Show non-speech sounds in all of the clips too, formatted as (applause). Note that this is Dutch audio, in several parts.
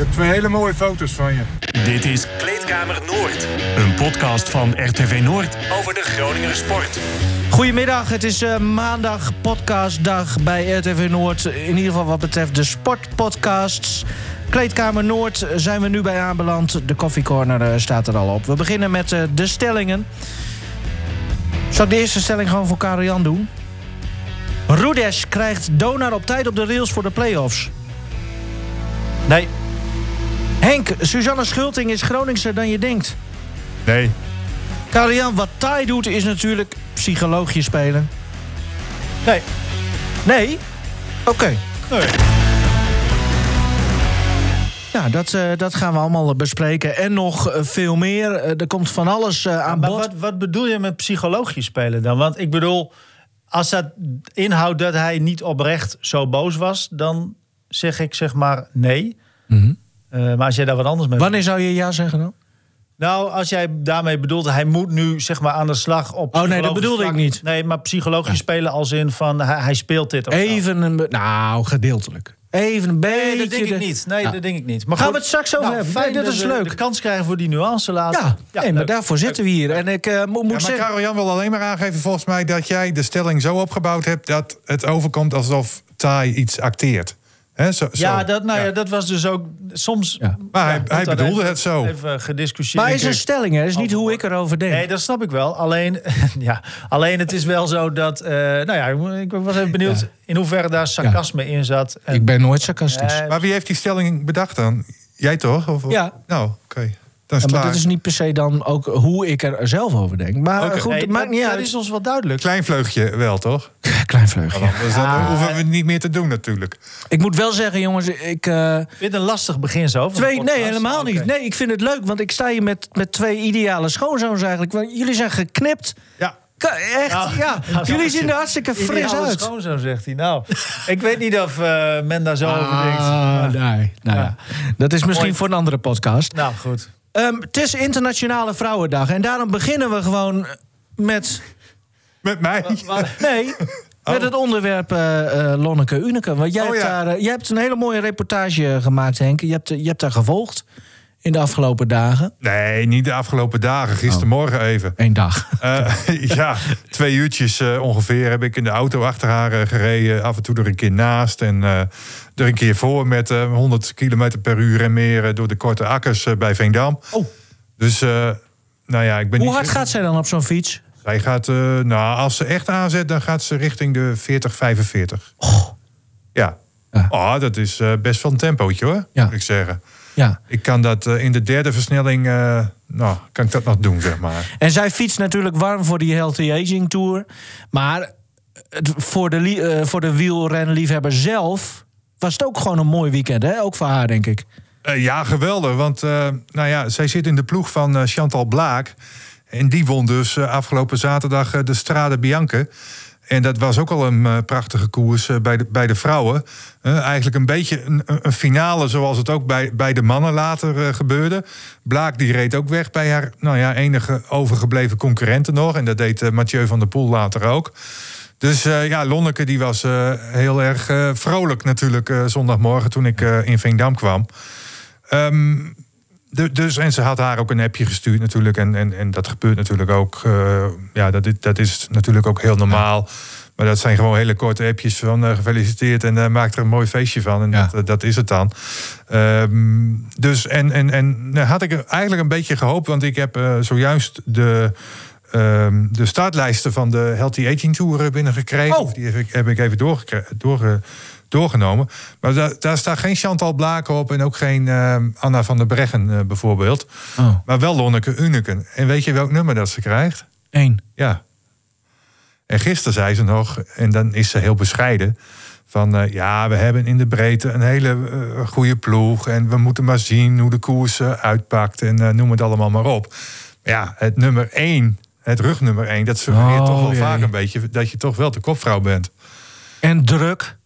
heb twee hele mooie foto's van je. Dit is Kleedkamer Noord. Een podcast van RTV Noord over de Groninger sport. Goedemiddag, het is uh, maandag podcastdag bij RTV Noord. In ieder geval wat betreft de sportpodcasts. Kleedkamer Noord zijn we nu bij aanbeland. De koffiecorner uh, staat er al op. We beginnen met uh, de stellingen. Zal ik de eerste stelling gewoon voor Karel-Jan doen? Rudes krijgt Donar op tijd op de rails voor de play-offs. Nee. Henk, Suzanne Schulting is Groningser dan je denkt. Nee. Karel-Jan, wat Thai doet is natuurlijk psycholoogje spelen. Nee. Nee? Oké. Okay. Nee. Ja, dat, uh, dat gaan we allemaal bespreken. En nog uh, veel meer. Uh, er komt van alles aan maar bod. Wat, wat bedoel je met psychologisch spelen dan? Want ik bedoel, als dat inhoudt dat hij niet oprecht zo boos was... dan zeg ik zeg maar nee. Mm -hmm. Maar als jij daar wat anders mee... Wanneer zou je ja zeggen dan? Nou, als jij daarmee bedoelt, hij moet nu zeg maar aan de slag op. Oh nee, dat bedoelde vlak. ik niet. Nee, maar psychologisch ja. spelen als in van hij, hij speelt dit. Of Even een. Nou, gedeeltelijk. Even een beetje. Nee, dat denk ik niet. Nee, ja. dat denk ik niet. Maar Gaan goed, we het straks over nou, hebben? Fijn nee, dat is leuk. De kans krijgen voor die nuance later. Ja, ja nee, maar daarvoor zitten we hier. En ik uh, moet ja, maar zeggen. Karel-Jan wil alleen maar aangeven, volgens mij, dat jij de stelling zo opgebouwd hebt dat het overkomt alsof Tai iets acteert. He, zo, ja, dat, nou ja. ja. dat was dus ook soms. Ja. Maar hij, hij bedoelde even, het zo. Even gediscussieerd. Maar is een stelling, hè? Het is niet hoe ik erover denk. Nee, dat snap ik wel. Alleen, (laughs) ja, alleen het is wel zo dat. Uh, nou ja, ik was even benieuwd ja. in hoeverre daar sarcasme in zat. En, ik ben nooit sarcastisch. Uh, maar wie heeft die stelling bedacht dan? Jij toch? Of, ja. Nou, oké. Okay. Ja, maar dat is niet per se dan ook hoe ik er zelf over denk. Maar okay. goed, nee, het maakt niet dat uit. Dat is ons wel duidelijk. Klein vleugje wel, toch? (laughs) Klein vleugje. Ja, dus ja. hoeven we niet meer te doen natuurlijk. Ik moet wel zeggen, jongens, ik... Uh, vind het een lastig begin zo? Twee, nee, helemaal niet. Okay. Nee, ik vind het leuk, want ik sta hier met, met twee ideale schoonzoons eigenlijk. Want jullie zijn geknipt. Ja. Echt, nou, ja. Nou, (laughs) jullie zien er hartstikke fris uit. schoonzoon, zegt hij. Nou, ik weet niet of uh, men daar zo ah, over denkt. Maar, nee, nou ja. Dat is misschien voor een andere podcast. Nou, goed. Um, het is Internationale Vrouwendag. En daarom beginnen we gewoon met... Met mij? Nee, oh. met het onderwerp uh, uh, Lonneke Uneke. Want jij, oh, hebt ja. daar, uh, jij hebt een hele mooie reportage gemaakt, Henk. Je hebt, je hebt daar gevolgd in de afgelopen dagen. Nee, niet de afgelopen dagen. Gistermorgen oh. even. Eén dag. Uh, (laughs) ja, twee uurtjes uh, ongeveer heb ik in de auto achter haar uh, gereden. Af en toe er een keer naast. En er een keer voor met 100 km per uur en meer... door de korte akkers bij Veendam. Oh. Dus, nou ja, ik ben Hoe hard gaat zij dan op zo'n fiets? Zij gaat, nou, als ze echt aanzet... dan gaat ze richting de 40, 45. Oh. Ja. ja. Oh, dat is best wel een tempootje, hoor. Ja. Moet ik zeggen. Ja. Ik kan dat uh, in de derde versnelling, uh, nou, kan ik dat nog doen, zeg maar. En zij fietst natuurlijk warm voor die Healthy Aging Tour. Maar het, voor, de, uh, voor de wielrenliefhebber zelf was het ook gewoon een mooi weekend, hè? Ook voor haar, denk ik. ja, geweldig. Want nou ja, zij zit in de ploeg van Chantal Blaak. En die won dus afgelopen zaterdag de Strade Bianche. En dat was ook al een uh, prachtige koers uh, bij, de, bij de vrouwen. Uh, eigenlijk een beetje een, een, finale zoals het ook bij, bij de mannen later gebeurde. Blaak die reed ook weg bij haar nou ja, enige overgebleven concurrenten nog. En dat deed Mathieu van der Poel later ook. Dus ja, Lonneke die was heel erg vrolijk natuurlijk zondagmorgen toen ik in Veendam kwam. Um, dus, en ze had haar ook een appje gestuurd natuurlijk. En, en, en dat gebeurt natuurlijk ook. Uh, ja, dat, dat is natuurlijk ook heel normaal. Maar dat zijn gewoon hele korte appjes van uh, gefeliciteerd en uh, maak er een mooi feestje van. En ja. dat, dat is het dan. Um, dus en, en, en nou, had ik eigenlijk een beetje gehoopt, want ik heb zojuist de. Um, de startlijsten van de Healthy Aging Tour binnengekregen. Oh. Die heb ik, heb ik even doorge, doorge, doorgenomen. Maar daar, daar staat geen Chantal Blaken op en ook geen uh, Anna van der Breggen uh, bijvoorbeeld. Oh. Maar wel Lonneke Uneken. En weet je welk nummer dat ze krijgt? Eén. Ja. En gisteren zei ze nog, en dan is ze heel bescheiden... van uh, ja, we hebben in de breedte een hele goede ploeg... en we moeten maar zien hoe de koers uitpakt en noem het allemaal maar op. Ja, het nummer één, het rugnummer één... dat suggereert Oh, toch wel jee. vaak een beetje dat je toch wel de kopvrouw bent. En druk,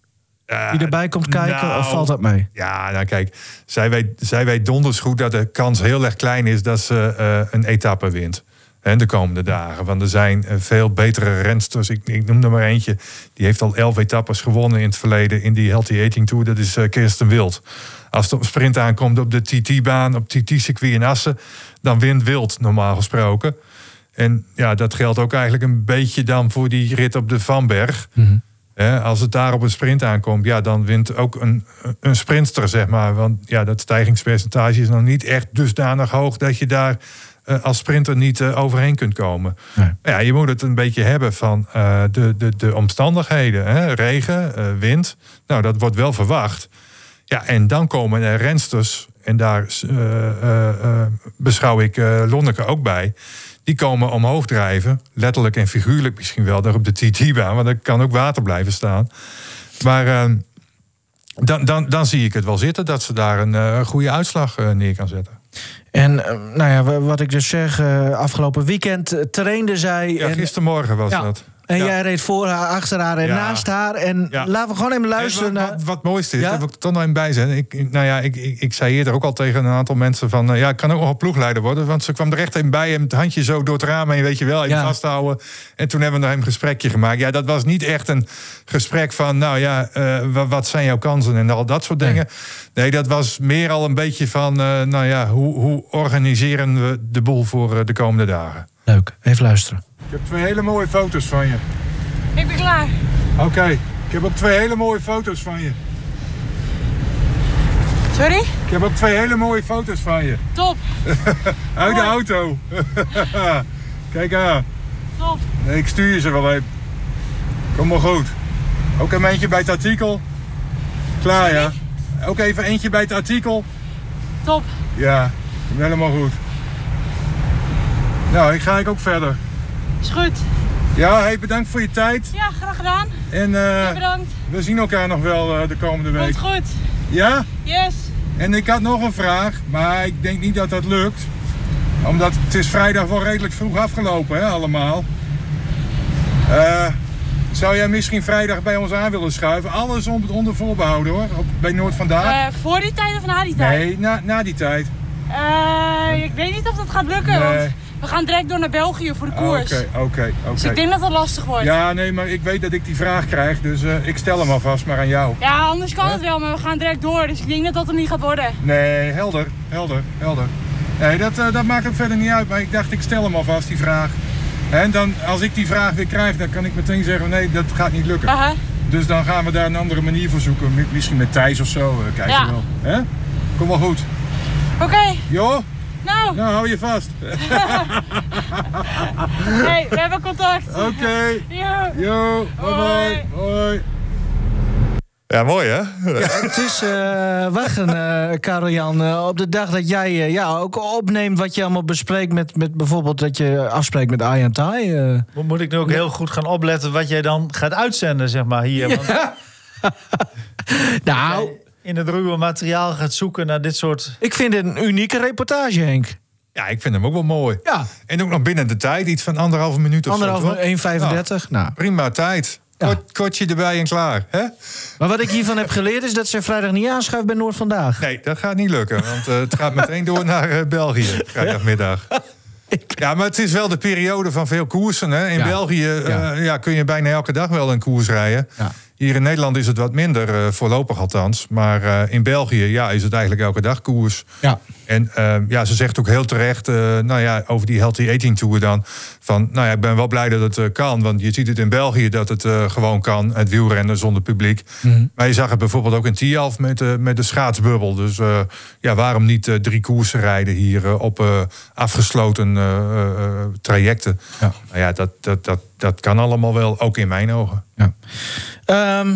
Uh, die erbij komt kijken, nou, of valt dat mee? Ja, nou kijk, zij weet, zij weet donders goed dat de kans heel erg klein is dat ze uh, een etappe wint. En de komende dagen. Want er zijn eh, veel betere rensters. Ik, ik noem er maar eentje. Die heeft al elf etappes gewonnen in het verleden in die Healthy Eating Tour. Dat is eh, Kirsten Wild. Als een sprint aankomt op de TT-baan, op TT-circuit in Assen, dan wint Wild normaal gesproken. En ja, dat geldt ook eigenlijk een beetje dan voor die rit op de Vanberg. Hè, als het daar op een sprint aankomt, ja, dan wint ook een, een sprinter, zeg maar. Want ja, dat stijgingspercentage is nog niet echt dusdanig hoog dat je daar eh, als sprinter niet eh, overheen kunt komen. Nee. Ja, je moet het een beetje hebben van eh, de, de, de omstandigheden. Hè? Regen, wind. Nou, dat wordt wel verwacht. Ja, en dan komen er rensters. En daar beschouw ik Lonneke ook bij. Die komen omhoog drijven. Letterlijk en figuurlijk misschien wel. Daar op de TT-baan. Want er kan ook water blijven staan. Maar eh, dan, dan, dan zie ik het wel zitten. Dat ze daar een eh, goede uitslag eh, neer kan zetten. En eh, nou ja, wa- wat ik dus zeg, afgelopen weekend trainde zij. Ja, en gistermorgen was Ja. dat. En Ja. jij reed voor haar, achter haar en Ja. naast haar. En Ja. laten we gewoon even luisteren naar... wat, wat mooiste is, daar wil ik er toch nog in bij zijn. Ik, nou ja, ik, ik, ik zei eerder ook al tegen een aantal mensen van... eh, ja, ik kan ook nog een ploegleider worden. Want ze kwam er echt in bij en het handje zo door het raam heen, weet je wel, even vasthouden. En toen hebben we nog een gesprekje gemaakt. Ja, dat was niet echt een gesprek van, nou ja, eh, wa- wat zijn jouw kansen en al dat soort dingen. Nee, dat was meer al een beetje van, eh, nou ja, hoe, hoe organiseren we de boel voor de komende dagen? Leuk, even luisteren. Ik heb twee hele mooie foto's van je. Ik ben klaar. Oké, ik heb ook twee hele mooie foto's van je. Sorry? Ik heb ook twee hele mooie foto's van je. Top, (laughs) Uit de auto. (laughs) Kijk aan. top. Nee, ik stuur je ze wel even. Kom maar goed. Ook een eentje bij het artikel. Klaar ja. Ook even eentje bij het artikel. Top. Ja, helemaal goed. Nou, ik ga ik ook verder. Is goed. Ja, hey, bedankt voor je tijd. Ja, graag gedaan. En eh, Bedankt. we zien elkaar nog wel eh, de komende week. Komt goed. Ja? Yes. En ik had nog een vraag, maar ik denk niet dat dat lukt. Omdat het is vrijdag wel redelijk vroeg afgelopen, hè, allemaal. Eh, zou jij misschien vrijdag bij ons aan willen schuiven? Alles on- onder voorbehouden hoor, op, bij Noord vandaag. Voor die tijd of na die tijd? nee, na, na die tijd. Ik weet niet of dat gaat lukken, Nee. want we gaan direct door naar België voor de koers. Oké, oké, Dus oké. ik denk dat dat lastig wordt. Ja, nee, maar ik weet dat ik die vraag krijg, dus eh, ik stel hem alvast maar aan jou. Ja, anders kan het wel, maar we gaan direct door. Dus ik denk dat dat er niet gaat worden. Nee, helder, helder, helder. Nee, dat, eh, dat maakt ook verder niet uit, maar ik dacht ik stel hem alvast die vraag. En dan, als ik die vraag weer krijg, dan kan ik meteen zeggen, nee, dat gaat niet lukken. Dus dan gaan we daar een andere manier voor zoeken. Mi- Misschien met Thijs of zo, eh, kijk Ja. je wel. Hè? Kom wel goed. Oké, Jo, nou, nou hou je vast. (laughs) hey, we hebben contact. Oké, Yo. jo, bye Hoi. bye. Hoi. Ja, mooi hè? Het is eh wachten, eh Karel-Jan, eh, op de dag dat jij eh, ja, ook opneemt wat je allemaal bespreekt met, met bijvoorbeeld dat je afspreekt met Arjan Tai. eh. Moet- Moet ik nu ook heel goed gaan opletten wat jij dan gaat uitzenden, zeg maar, hier. Want (laughs) Nou, in het ruwe materiaal gaat zoeken naar dit soort... ik vind het een unieke reportage, Henk. Ja, ik vind hem ook wel mooi. Ja, En ook nog binnen de tijd, iets van anderhalve minuut of anderhalf, zo. toch? 1,35. Nou. Prima tijd. Ja. Kort, kortje erbij en klaar. Hè? Maar wat ik hiervan heb geleerd is dat ze vrijdag niet aanschuift bij Noord Vandaag. Nee, dat gaat niet lukken. Want eh, het gaat meteen door naar eh, België, vrijdagmiddag. (laughs) Ja, maar het is wel de periode van veel koersen. Hè? In Ja. België eh, Ja. ja, kun je bijna elke dag wel een koers rijden. Ja. Hier in Nederland is het wat minder, eh, voorlopig althans. Maar eh, in België ja, is het eigenlijk elke dag koers. Ja. En eh, ja, ze zegt ook heel terecht, eh, nou ja, over die Healthy Eating Tour dan. Van, nou ja, ik ben wel blij dat het eh, kan. Want je ziet het in België dat het eh, gewoon kan. Het wielrennen zonder publiek. Maar je zag het bijvoorbeeld ook in Tialf met, met de schaatsbubbel. Dus ja, waarom niet drie koersen rijden hier op afgesloten trajecten? Ja. Nou ja, dat, dat, dat, dat kan allemaal wel, ook in mijn ogen. Ja. Ehm,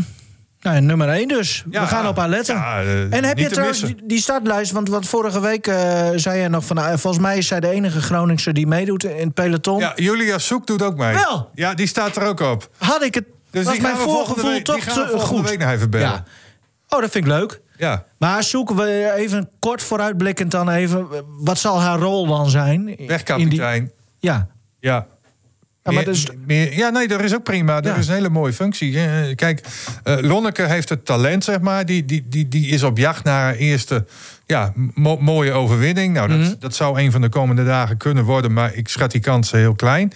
nou, ja, nummer 1 dus. Ja, We gaan op haar letten. ja, eh, en heb je trouwens missen. die, startlijst? Want, want vorige week eh, zei je nog van... nou, volgens mij is zij de enige Groningse die meedoet in het peloton. Ja, Julia Soek doet ook mee. Wel? Ja, die staat er ook op. Had ik het... Dus was mijn voorgevoel week, toch te- goed. week even bellen. Ja. Oh, dat vind ik leuk. Ja. Maar zoeken we even kort vooruitblikkend dan even... wat zal haar rol dan zijn? die- Wegkapitein. Ja. Ja. maar meer- dus- meer- ja, nee, dat is ook prima. Dat Ja. is een hele mooie functie. Eh, Kijk, eh, Lonneke heeft het talent, zeg maar. Die, die, die, die is op jacht naar haar eerste ja, mo- mooie overwinning. Nou, dat, Mhm. dat zou een van de komende dagen kunnen worden, maar ik schat die kansen heel klein.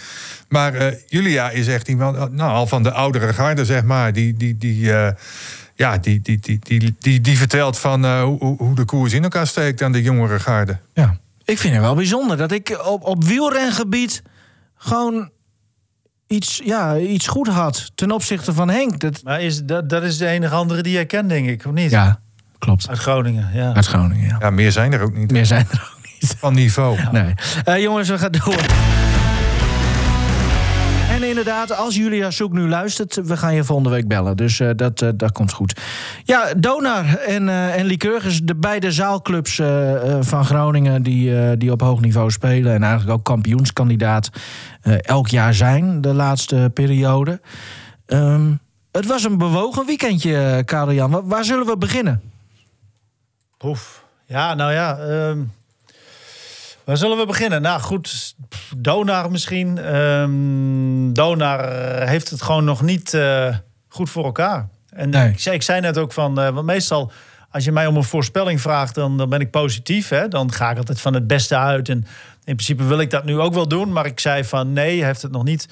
Maar eh, Julia is echt iemand, nou, al van de oudere garde, zeg maar. Die, die, die, ja, die, die, die, die, die, die vertelt van hoe, hoe- hoe de koers in elkaar steekt aan de jongere garde. Ja. Ik vind het wel bijzonder dat ik op, op wielrengebied gewoon iets, ja, iets goed had ten opzichte van Henk. Dat, Maar is, dat, dat is de enige andere die jij kent, denk ik, of niet? ja, klopt. Uit Groningen, ja. Uit Groningen, ja. Ja, meer zijn er ook niet Meer zijn er ook niet. van niveau. Nee. Eh, jongens, we gaan door. Inderdaad, als Julia Soek nu luistert, we gaan je volgende week bellen. Dus eh, dat, eh, dat komt goed. Ja, Donar en, eh en Lycurgus, de beide zaalclubs van Groningen... Die, die op hoog niveau spelen en eigenlijk ook kampioenskandidaat elk jaar zijn... de laatste periode. Ehm, het was een bewogen weekendje, Karel-Jan. Waar, waar zullen we beginnen? Oef. Ja, nou ja. ehm, waar zullen we beginnen? Nou goed, Donar misschien. Ehm Donar heeft het gewoon nog niet eh, goed voor elkaar. En Nee. ik, zei, ik zei net ook van, want meestal als je mij om een voorspelling vraagt, dan, dan ben ik positief. Hè? Dan ga ik altijd van het beste uit. En in principe wil ik dat nu ook wel doen. Maar ik zei van nee, hij heeft het nog niet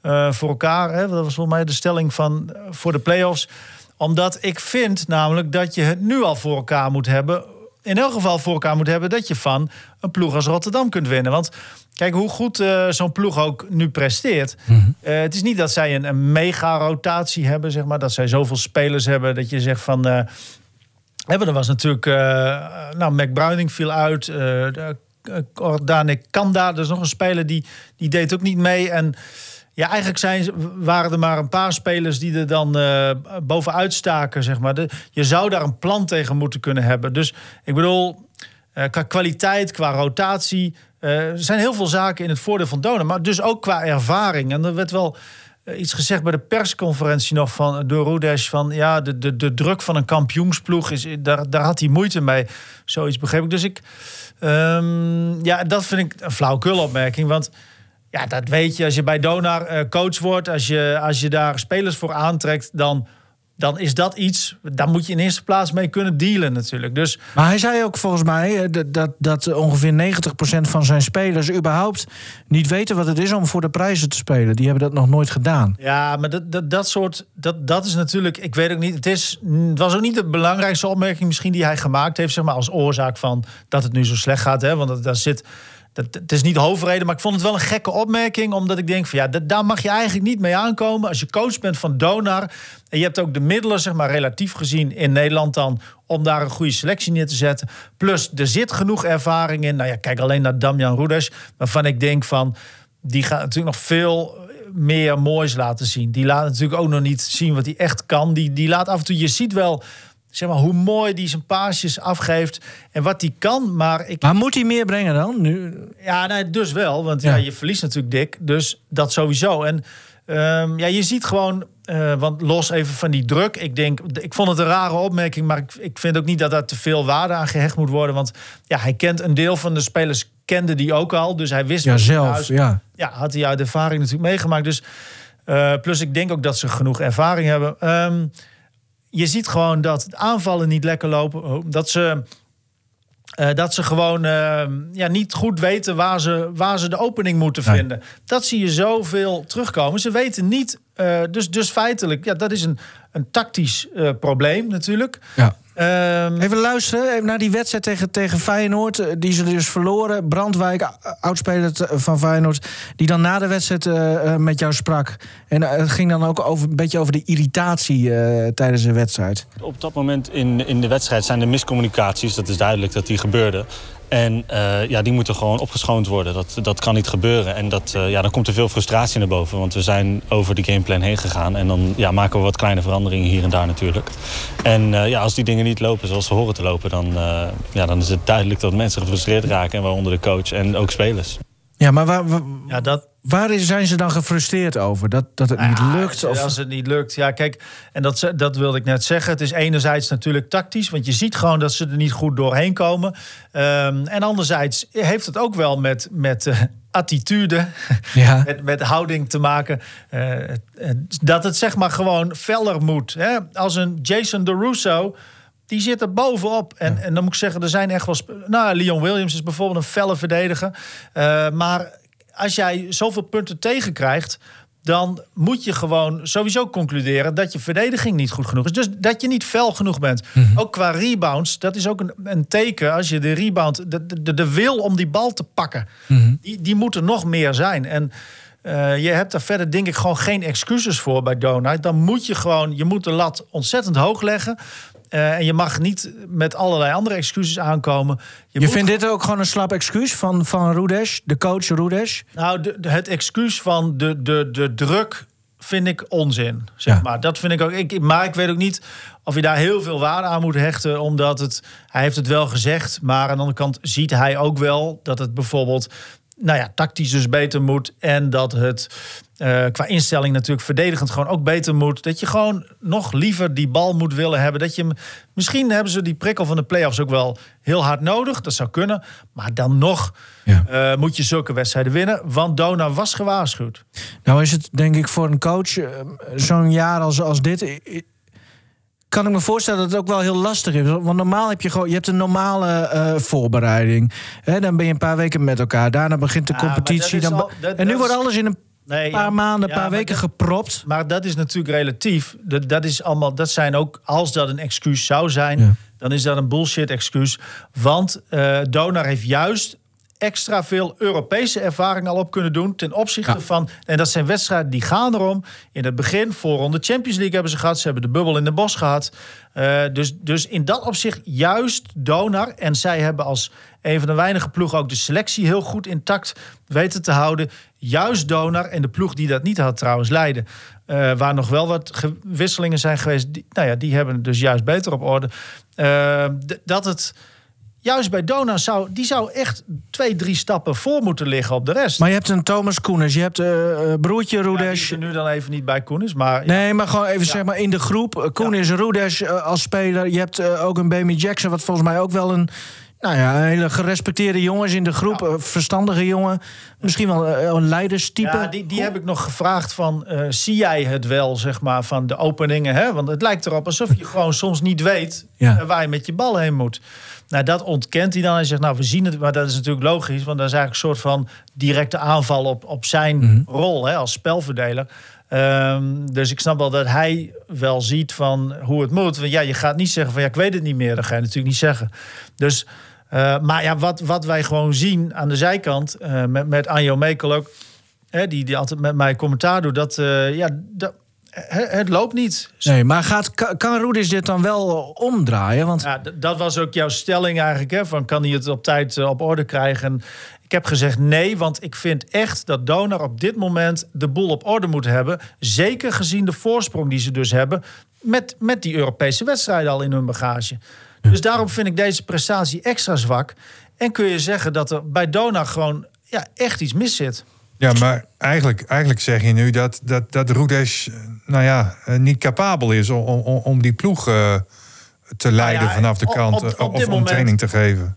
eh, voor elkaar. Hè? Dat was volgens mij de stelling van voor de play-offs omdat ik vind namelijk dat je het nu al voor elkaar moet hebben. In elk geval voor elkaar moet hebben dat je van een ploeg als Rotterdam kunt winnen. Want kijk hoe goed eh, zo'n ploeg ook nu presteert. Eh, het is niet dat zij een, een mega rotatie hebben, zeg maar. Dat zij zoveel spelers hebben dat je zegt van. eh hebben er was natuurlijk. nou, Mac Bruining viel uit. eh de- eh, Danik Kanda, dat is nog een speler die, die deed ook niet mee. En ja, eigenlijk zijn, waren er maar een paar spelers die er dan eh, bovenuit staken, zeg maar. Je zou daar een plan tegen moeten kunnen hebben. Dus ik bedoel, eh, qua kwaliteit, qua rotatie... eh, er zijn heel veel zaken in het voordeel van Donen. Maar dus ook qua ervaring. En er werd wel iets gezegd bij de persconferentie nog van, door Rudesh... van ja, de, de, de druk van een kampioensploeg, is, daar, daar had hij moeite mee. Zoiets begreep ik. Dus ik... ehm, ja, dat vind ik een flauwkulopmerking, want... Ja, dat weet je. Als je bij Donar eh, coach wordt, als je, als je daar spelers voor aantrekt, dan, dan is dat iets. Daar moet je in eerste plaats mee kunnen dealen, natuurlijk. Dus Maar hij zei ook volgens mij eh, dat, dat, dat ongeveer 90% van zijn spelers überhaupt niet weten wat het is om voor de prijzen te spelen. Die hebben dat nog nooit gedaan. ja, maar dat, dat, dat soort. Dat, dat is natuurlijk. Ik weet ook niet. Het, is, het was ook niet de belangrijkste opmerking, misschien die hij gemaakt heeft, zeg maar, als oorzaak van dat het nu zo slecht gaat. Hè? Want dat, daar zit. Dat, het is niet de hoofdreden, maar ik vond het wel een gekke opmerking. Omdat ik denk van ja, dat, daar mag je eigenlijk niet mee aankomen. Als je coach bent van Donar. En je hebt ook de middelen, zeg maar, relatief gezien in Nederland dan. Om daar een goede selectie neer te zetten. Plus, er zit genoeg ervaring in. Nou ja, kijk alleen naar Damian Rudes. Waarvan ik denk van. Die gaat natuurlijk nog veel meer moois laten zien. Die laat natuurlijk ook nog niet zien wat hij echt kan. Die, die laat af en toe, je ziet wel zeg maar, hoe mooi die zijn paasjes afgeeft en wat hij kan. Maar ik, Maar moet hij meer brengen dan? Nu, ja, nee, dus wel. Want ja. Ja. je verliest natuurlijk dik. Dus dat sowieso. En ehm, ja, je ziet gewoon... eh, want los even van die druk. Ik denk, ik vond het een rare opmerking. Maar ik, ik vind ook niet dat daar te veel waarde aan gehecht moet worden. Want ja, hij kent een deel van de spelers. Kende die ook al. Dus hij wist ja, zelf. huis- Ja. ja, had hij uit ervaring natuurlijk meegemaakt. Dus, eh, plus ik denk ook dat ze genoeg ervaring hebben. Ehm, je ziet gewoon dat aanvallen niet lekker lopen. Oh, Dat ze, eh, dat ze gewoon eh, ja, niet goed weten waar ze, waar ze de opening moeten Nee. vinden. Dat zie je zoveel terugkomen. Ze weten niet. eh, dus, dus feitelijk, ja, dat is een, een tactisch eh, probleem natuurlijk. Ja. Ehm, Even luisteren even naar die wedstrijd tegen, tegen Feyenoord. eh, Die ze dus verloren. Brandwijk, a- oudspeler van Feyenoord. Die dan na de wedstrijd eh, eh, met jou sprak. En eh, het ging dan ook over, een beetje over de irritatie eh, tijdens de wedstrijd. Op dat moment in, in de wedstrijd zijn er miscommunicaties. Dat is duidelijk dat die gebeurden. En eh, ja, die moeten gewoon opgeschoond worden. Dat, dat kan niet gebeuren. En dat, eh, ja, dan komt er veel frustratie naar boven. Want we zijn over de gameplan heen gegaan. En dan ja, maken we wat kleine veranderingen hier en daar natuurlijk. En eh, ja, als die dingen niet lopen zoals ze horen te lopen... Dan, ja, dan is het duidelijk dat mensen gefrustreerd raken. En waaronder de coach en ook spelers. Ja, maar waar, waar, ja, dat, waar zijn ze dan gefrustreerd over? Dat, dat het niet Ja, lukt? Of... Als het niet lukt. Ja, kijk, en dat, dat wilde ik net zeggen. Het is enerzijds natuurlijk tactisch, want je ziet gewoon dat ze er niet goed doorheen komen. Ehm, en anderzijds heeft het ook wel met, met, eh, attitude, (laughs) Ja. met, met houding te maken. eh, eh, dat het zeg maar gewoon feller moet. Hè? Als een Jason DeRusso, die zit er bovenop. En, en dan moet ik zeggen, er zijn echt wel... Nou, Leon Williams is bijvoorbeeld een felle verdediger. Eh, maar als jij zoveel punten tegenkrijgt... dan moet je gewoon sowieso concluderen dat je verdediging niet goed genoeg is. Dus dat je niet fel genoeg bent. Ook qua rebounds, dat is ook een, een teken. Als je de rebound, de, de, de wil om die bal te pakken, die, die moet er nog meer zijn. En eh, je hebt daar verder denk ik gewoon geen excuses voor bij Donut. Dan moet je gewoon, je moet de lat ontzettend hoog leggen. Eh, en je mag niet met allerlei andere excuses aankomen. Je vindt dit ook gewoon een slap excuus van, van Rudesh, de coach Rudesh? Nou, de, de- het excuus van de, de, de druk vind ik onzin. Zeg Ja. maar. Dat vind ik ook. Ik, maar ik weet ook niet of je daar heel veel waarde aan moet hechten. Omdat het. Hij heeft het wel gezegd. Maar aan de andere kant ziet hij ook wel dat het bijvoorbeeld. Nou ja, tactisch dus beter moet. En dat het eh, qua instelling natuurlijk verdedigend gewoon ook beter moet. Dat je gewoon nog liever die bal moet willen hebben. Dat je, hem- misschien hebben ze die prikkel van de play-offs ook wel heel hard nodig. Dat zou kunnen. Maar dan nog Ja. eh, moet je zulke wedstrijden winnen. Want Dona was gewaarschuwd. Nou is het denk ik voor een coach eh, zo'n jaar als, als dit... kan ik me voorstellen dat het ook wel heel lastig is. Want normaal heb je gewoon... Je hebt een normale eh, voorbereiding. Hè, dan ben je een paar weken met elkaar. Daarna begint de Ja, maar competitie. Dan, al- dat- en nu wordt alles in een Nee, paar ja, maanden, een ja, paar weken dat- gepropt. Maar dat is natuurlijk relatief. Dat, dat is allemaal. Dat zijn ook. Als dat een excuus zou zijn, dan is dat een bullshit excuus. Want eh Donar heeft juist extra veel Europese ervaring al op kunnen doen ten opzichte Ja. van en dat zijn wedstrijden die gaan erom. In het begin voorronde Champions League hebben ze gehad ze hebben de bubbel in de bos gehad. Eh, dus, dus in dat opzicht juist Donar en zij hebben als een van de weinige ploegen ook de selectie heel goed intact weten te houden. Juist Donar en de ploeg die dat niet had trouwens Leiden eh, waar nog wel wat ge- wisselingen zijn geweest die, nou ja die hebben het dus juist beter op orde. Eh, dat het juist bij Dona zou, die zou echt twee, drie stappen voor moeten liggen op de rest. Maar je hebt een Thomas Koeners. Je hebt eh, eh, broertje ja, is er nu dan even niet bij Koenis, maar Nee, maar gewoon even zeg maar in de groep. Uh, Koen is Rudesh eh, als speler. Je hebt eh, ook een Bamy Jackson, wat volgens mij ook wel een... Nou ja, een hele gerespecteerde jongen is in de groep. eh, verstandige jongen. Misschien wel eh, een leiderstype. Ja, die, die heb ik nog gevraagd van, eh, zie jij het wel, zeg maar, van de openingen? Hè? Want het lijkt erop alsof je gewoon soms niet weet Ja. eh, waar je met je bal heen moet. Nou, dat ontkent hij dan. Hij zegt, nou, we zien het, maar dat is natuurlijk logisch. Want dat is eigenlijk een soort van directe aanval op, op zijn Mhm. rol hè, als spelverdeler. Ehm, dus ik snap wel dat hij wel ziet van hoe het moet. Want ja, je gaat niet zeggen van, ja, ik weet het niet meer. Dat ga je natuurlijk niet zeggen. Dus... eh, maar ja, wat, wat wij gewoon zien aan de zijkant, eh, met, met Anjo Mekel ook, hè, die, die altijd met mij commentaar doet, dat, eh, ja, dat, het, het loopt niet. Nee, maar gaat, kan, Rudesh dit dan wel omdraaien? Want Ja, dat was ook jouw stelling eigenlijk, hè, van kan hij het op tijd eh, op orde krijgen? En ik heb gezegd nee, want ik vind echt dat Donar op dit moment de boel op orde moet hebben. Zeker gezien de voorsprong die ze dus hebben met, met die Europese wedstrijden al in hun bagage. Dus daarom vind ik deze prestatie extra zwak. En kun je zeggen dat er bij Donar gewoon ja, echt iets mis zit. Ja, maar eigenlijk, eigenlijk zeg je nu dat, dat, dat Rudesh, eh, nou ja, eh, niet capabel is om, om, om die ploeg eh, te leiden Nou ja, vanaf de kant. op- op of om moment- training te geven.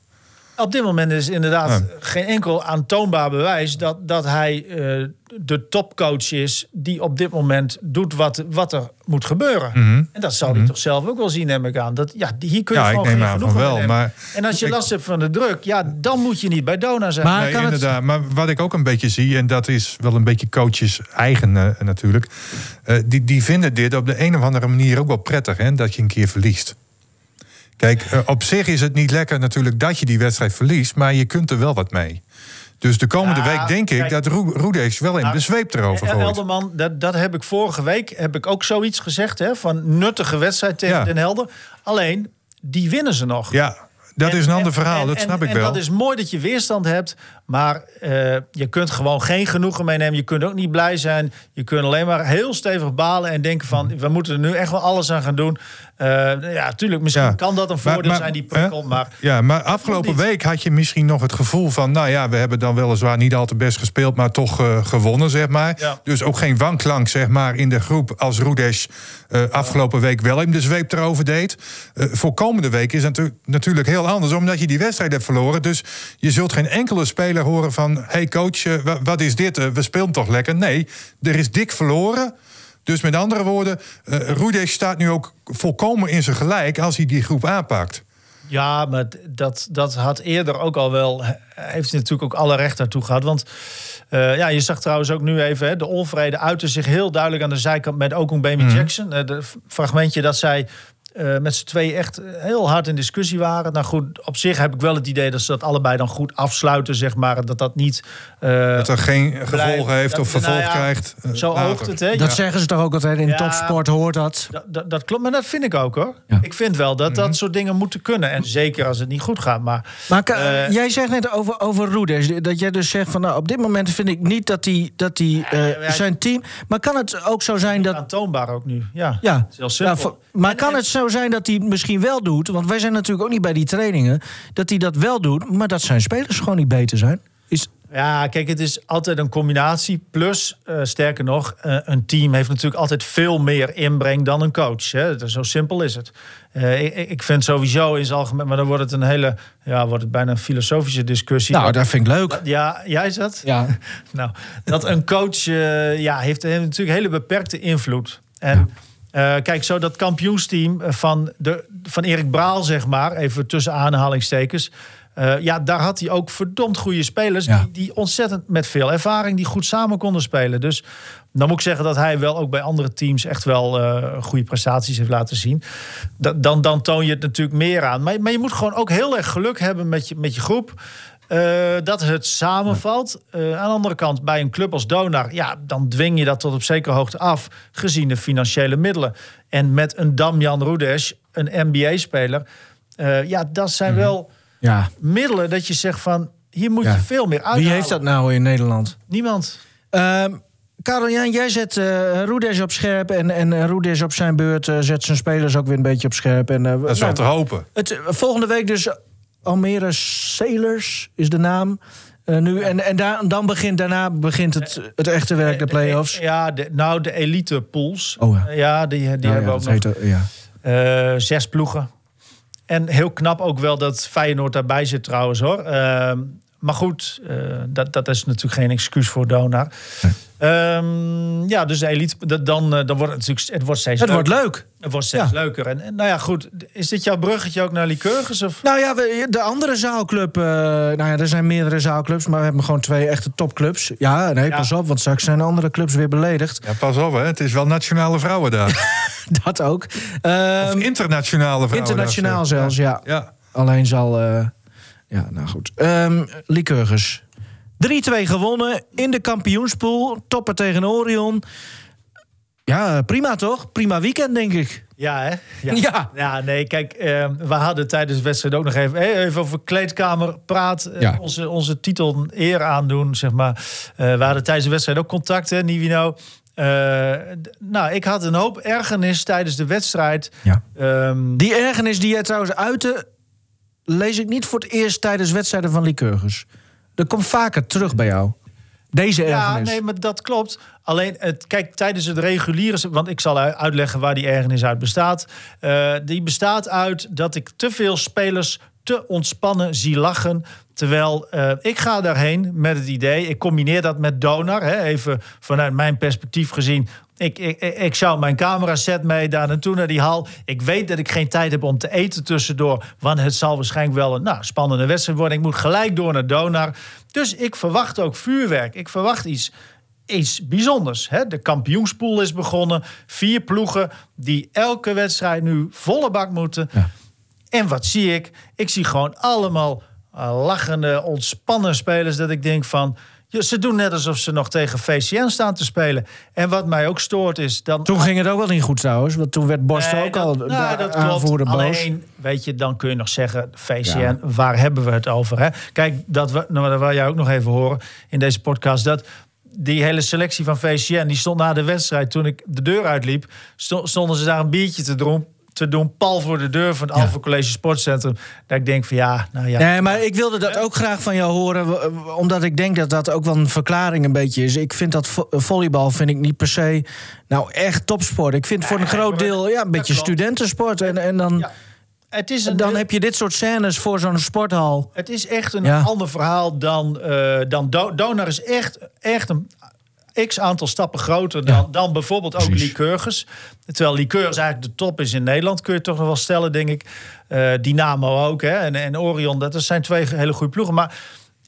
Op dit moment is inderdaad Ja. geen enkel aantoonbaar bewijs dat, dat hij eh, de topcoach is die op dit moment doet wat, wat er moet gebeuren. Mhm. En dat zal hij toch zelf ook wel zien, neem ik aan. Dat, ja, hier kun je Ja, ik gewoon neem geen aan van genoegen wel. nemen. Maar En als je ik- last hebt van de druk, ja, dan moet je niet bij Dona zijn. Maar- Nee, kan het- inderdaad. Maar wat ik ook een beetje zie, en dat is wel een beetje coaches eigen eh, natuurlijk. eh, die, die vinden dit op de een of andere manier ook wel prettig, hè, dat je een keer verliest. Kijk, eh, op zich is het niet lekker natuurlijk dat je die wedstrijd verliest, maar je kunt er wel wat mee. Dus de komende Ja, week denk ik kijk. dat Ro- Roedees wel in Nou, de zweep erover El- gooit. Elderman, dat, dat heb ik vorige week heb ik ook zoiets gezegd. Hè, van nuttige wedstrijd tegen Ja. Den Helder. Alleen, die winnen ze nog. Ja, dat En- is een ander verhaal, en- dat en- snap ik en wel. dat is mooi dat je weerstand hebt. Maar eh, je kunt gewoon geen genoegen meenemen. Je kunt ook niet blij zijn. Je kunt alleen maar heel stevig balen en denken van... we moeten er nu echt wel alles aan gaan doen. Eh, ja, tuurlijk, misschien Ja. kan dat een voordeel maar- zijn, die hè? prikkel. Maar Ja, maar afgelopen week had je misschien nog het gevoel van... nou ja, we hebben dan weliswaar niet al te best gespeeld... maar toch eh, gewonnen, zeg maar. Ja. Dus ook geen wanklank, zeg maar, in de groep... als Roedes eh, afgelopen week wel hem de zweep erover deed. Voor komende week is het natu- natuurlijk heel anders... omdat je die wedstrijd hebt verloren. Dus je zult geen enkele speler horen van... hey coach, wa- wat is dit? We spelen toch lekker? Nee, er is dik verloren... Dus met andere woorden, eh Roedes staat nu ook volkomen in zijn gelijk als hij die groep aanpakt. Ja, maar dat, dat had eerder ook al wel. he- Heeft hij natuurlijk ook alle recht daartoe gehad. Want eh, ja, je zag trouwens ook nu even. Hè, de onvrede uitte zich heel duidelijk aan de zijkant met Okung Baby Jackson. Eh, de f- fragmentje dat zij. Eh, met z'n tweeën echt heel hard in discussie waren. Nou goed, op zich heb ik wel het idee dat ze dat allebei dan goed afsluiten, zeg maar. Dat dat niet. eh, Dat er geen gevolgen heeft dat- of nou vervolg ja, krijgt. eh, zo later. oogt het, hè? Dat Ja. zeggen ze toch ook altijd in Ja. topsport, hoort dat. Dat, klopt, maar dat vind ik ook hoor. Ja. Ik vind wel dat dat soort dingen moeten kunnen. En zeker als het niet goed gaat. Maar Maar jij zegt net over, over Roeders, dat jij dus zegt van nou, op dit moment vind ik niet dat hij dat die, eh, zijn team. Maar kan het ook zo zijn dat. aantoonbaar ook nu. Ja, Ja, Het is heel simpel. Ja, maar En- kan en- het zo zijn dat hij misschien wel doet? Want wij zijn natuurlijk ook niet bij die trainingen. Dat hij dat wel doet, maar dat zijn spelers gewoon niet beter zijn. Is, Ja, kijk, het is altijd een combinatie. Plus, eh, sterker nog, eh, een team heeft natuurlijk altijd veel meer inbreng dan een coach. Hè. Zo simpel is het. Eh, ik, ik vind sowieso in zijn algemeen, maar dan wordt het een hele, ja, wordt het bijna een filosofische discussie. nou, Dat- vind ik leuk. ja, jij is dat? Ja. (laughs) Nou, dat een coach ja, heeft, heeft natuurlijk hele beperkte invloed. En eh, kijk, zo dat kampioensteam van, de, van Erik Braal, zeg maar, even tussen aanhalingstekens. eh, ja, daar had hij ook verdomd goede spelers. Ja. Die, die ontzettend met veel ervaring, die goed samen konden spelen. Dus dan moet ik zeggen dat hij wel ook bij andere teams echt wel eh, goede prestaties heeft laten zien. Da- dan, dan toon je het natuurlijk meer aan. Maar, maar je moet gewoon ook heel erg geluk hebben met je, met je groep. Eh, dat het samenvalt. Eh, aan de andere kant, bij een club als Donar, ja, dan dwing je dat tot op zekere hoogte af, gezien de financiële middelen. En met een Damjan Rudes, een NBA-speler, eh, ja, dat zijn wel ja. middelen dat je zegt van, hier moet Ja. je veel meer uit. Wie heeft dat nou in Nederland? Niemand. Ehm Karel Jan, jij zet eh Roedes op scherp. En, en Roedes op zijn beurt eh, zet zijn spelers ook weer een beetje op scherp. En, eh, Dat is wel nou, te hopen. Het, volgende week dus Almere Sailors is de naam. eh, nu. En, en daar, dan begint, daarna begint het, het echte werk, de play-offs. Ja, de, nou, de elite pools. Oh ja. ja, die, die Ja, hebben ja, ook nog. heet, eh, ja. Eh, zes ploegen. En heel knap ook wel dat Feyenoord daarbij zit trouwens hoor. Ehm, maar goed, eh, dat, dat is natuurlijk geen excuus voor Donar. Ehm, ja, dus de elite, dat- dan, eh, dan wordt het natuurlijk het wordt steeds Het wordt leuk. Het wordt steeds Ja. leuker. En, en nou ja, goed. Is dit jouw bruggetje ook naar Lycurgus? Of? Nou ja, we- de andere zaalclub. eh, nou ja, er zijn meerdere zaalclubs, maar we hebben gewoon twee echte topclubs. Ja, nee, Ja. pas op, want straks zijn andere clubs weer beledigd. Ja, pas op, hè. het is wel nationale vrouwendag. (laughs) Dat ook. Ehm, of internationale vrouwendag. internationaal zelfs, ja. Ja. Alleen zal. eh, ja, nou goed. Ehm Lycurgus. 3-2 gewonnen in de kampioenspool. Toppen tegen Orion. Ja, prima toch? Prima weekend, denk ik. Ja, hè? Ja. Ja, nee, kijk, eh, we hadden tijdens de wedstrijd ook nog even, eh, even over kleedkamer praat. eh, Ja. onze, onze titel eer aandoen, zeg maar. Eh, we hadden tijdens de wedstrijd ook contact, hè, Nivino. Nou, ik had een hoop ergernis tijdens de wedstrijd. Ja. Ehm, Die ergernis die jij trouwens uitte, lees ik niet voor het eerst tijdens wedstrijden van Lycurgus. Dat komt vaker terug bij jou. Deze ja, ergernis. nee, maar dat klopt. Alleen, het, kijk, tijdens het reguliere... Want ik zal uitleggen waar die ergernis uit bestaat. Eh, die bestaat uit dat ik te veel spelers te ontspannen zie lachen. Terwijl eh, ik ga daarheen met het idee... Ik combineer dat met Donar. Hè, even vanuit mijn perspectief gezien... Ik, ik, ik- zou mijn camera set mee daar naartoe naar die hal. Ik weet dat ik geen tijd heb om te eten tussendoor. Want het zal waarschijnlijk wel een nou, spannende wedstrijd worden. Ik moet gelijk door naar Donar. Dus ik verwacht ook vuurwerk. Ik verwacht iets, iets bijzonders. Hè? De kampioenspool is begonnen. Vier ploegen die elke wedstrijd nu volle bak moeten. Ja. En wat zie ik? Ik zie gewoon allemaal eh, lachende, ontspannen spelers. Dat ik denk van... ze doen net alsof ze nog tegen VCN staan te spelen. En wat mij ook stoort is... Dan, Toen ging het ook wel niet goed trouwens. Want toen werd Borst Nee, ook dat- al nou, dat aanvoerder klopt. boos. Alleen, weet je, dan kun je nog zeggen, VCN, Ja. waar hebben we het over? Hè? Kijk, dat we, nou, dat wil jij ook nog even horen in deze podcast. Dat die hele selectie van VCN, die stond na de wedstrijd, toen ik de deur uitliep, sto- stonden ze daar een biertje te, dron- te doen, pal voor de deur van het Ja. Alphen College Sportcentrum. Dat ik denk van ja, nou ja. Nee, maar ik wilde dat ook graag van jou horen. Omdat ik denk dat dat ook wel een verklaring een beetje is. Ik vind dat vo- volleybal vind ik niet per se nou echt topsport. Ik vind voor een groot deel ja, een beetje studentensport. En, en dan, Het is een, dan heb je dit soort scènes voor zo'n sporthal. Het is echt een Ja. ander verhaal dan, eh dan Do- Donar is echt, echt een x aantal stappen groter dan, Ja. dan bijvoorbeeld ook. Lycurgus. Terwijl Lycurgus eigenlijk de top is in Nederland, kun je toch nog wel stellen, denk ik. Eh, Dynamo ook, hè, en, en Orion, dat zijn twee hele goede ploegen. Maar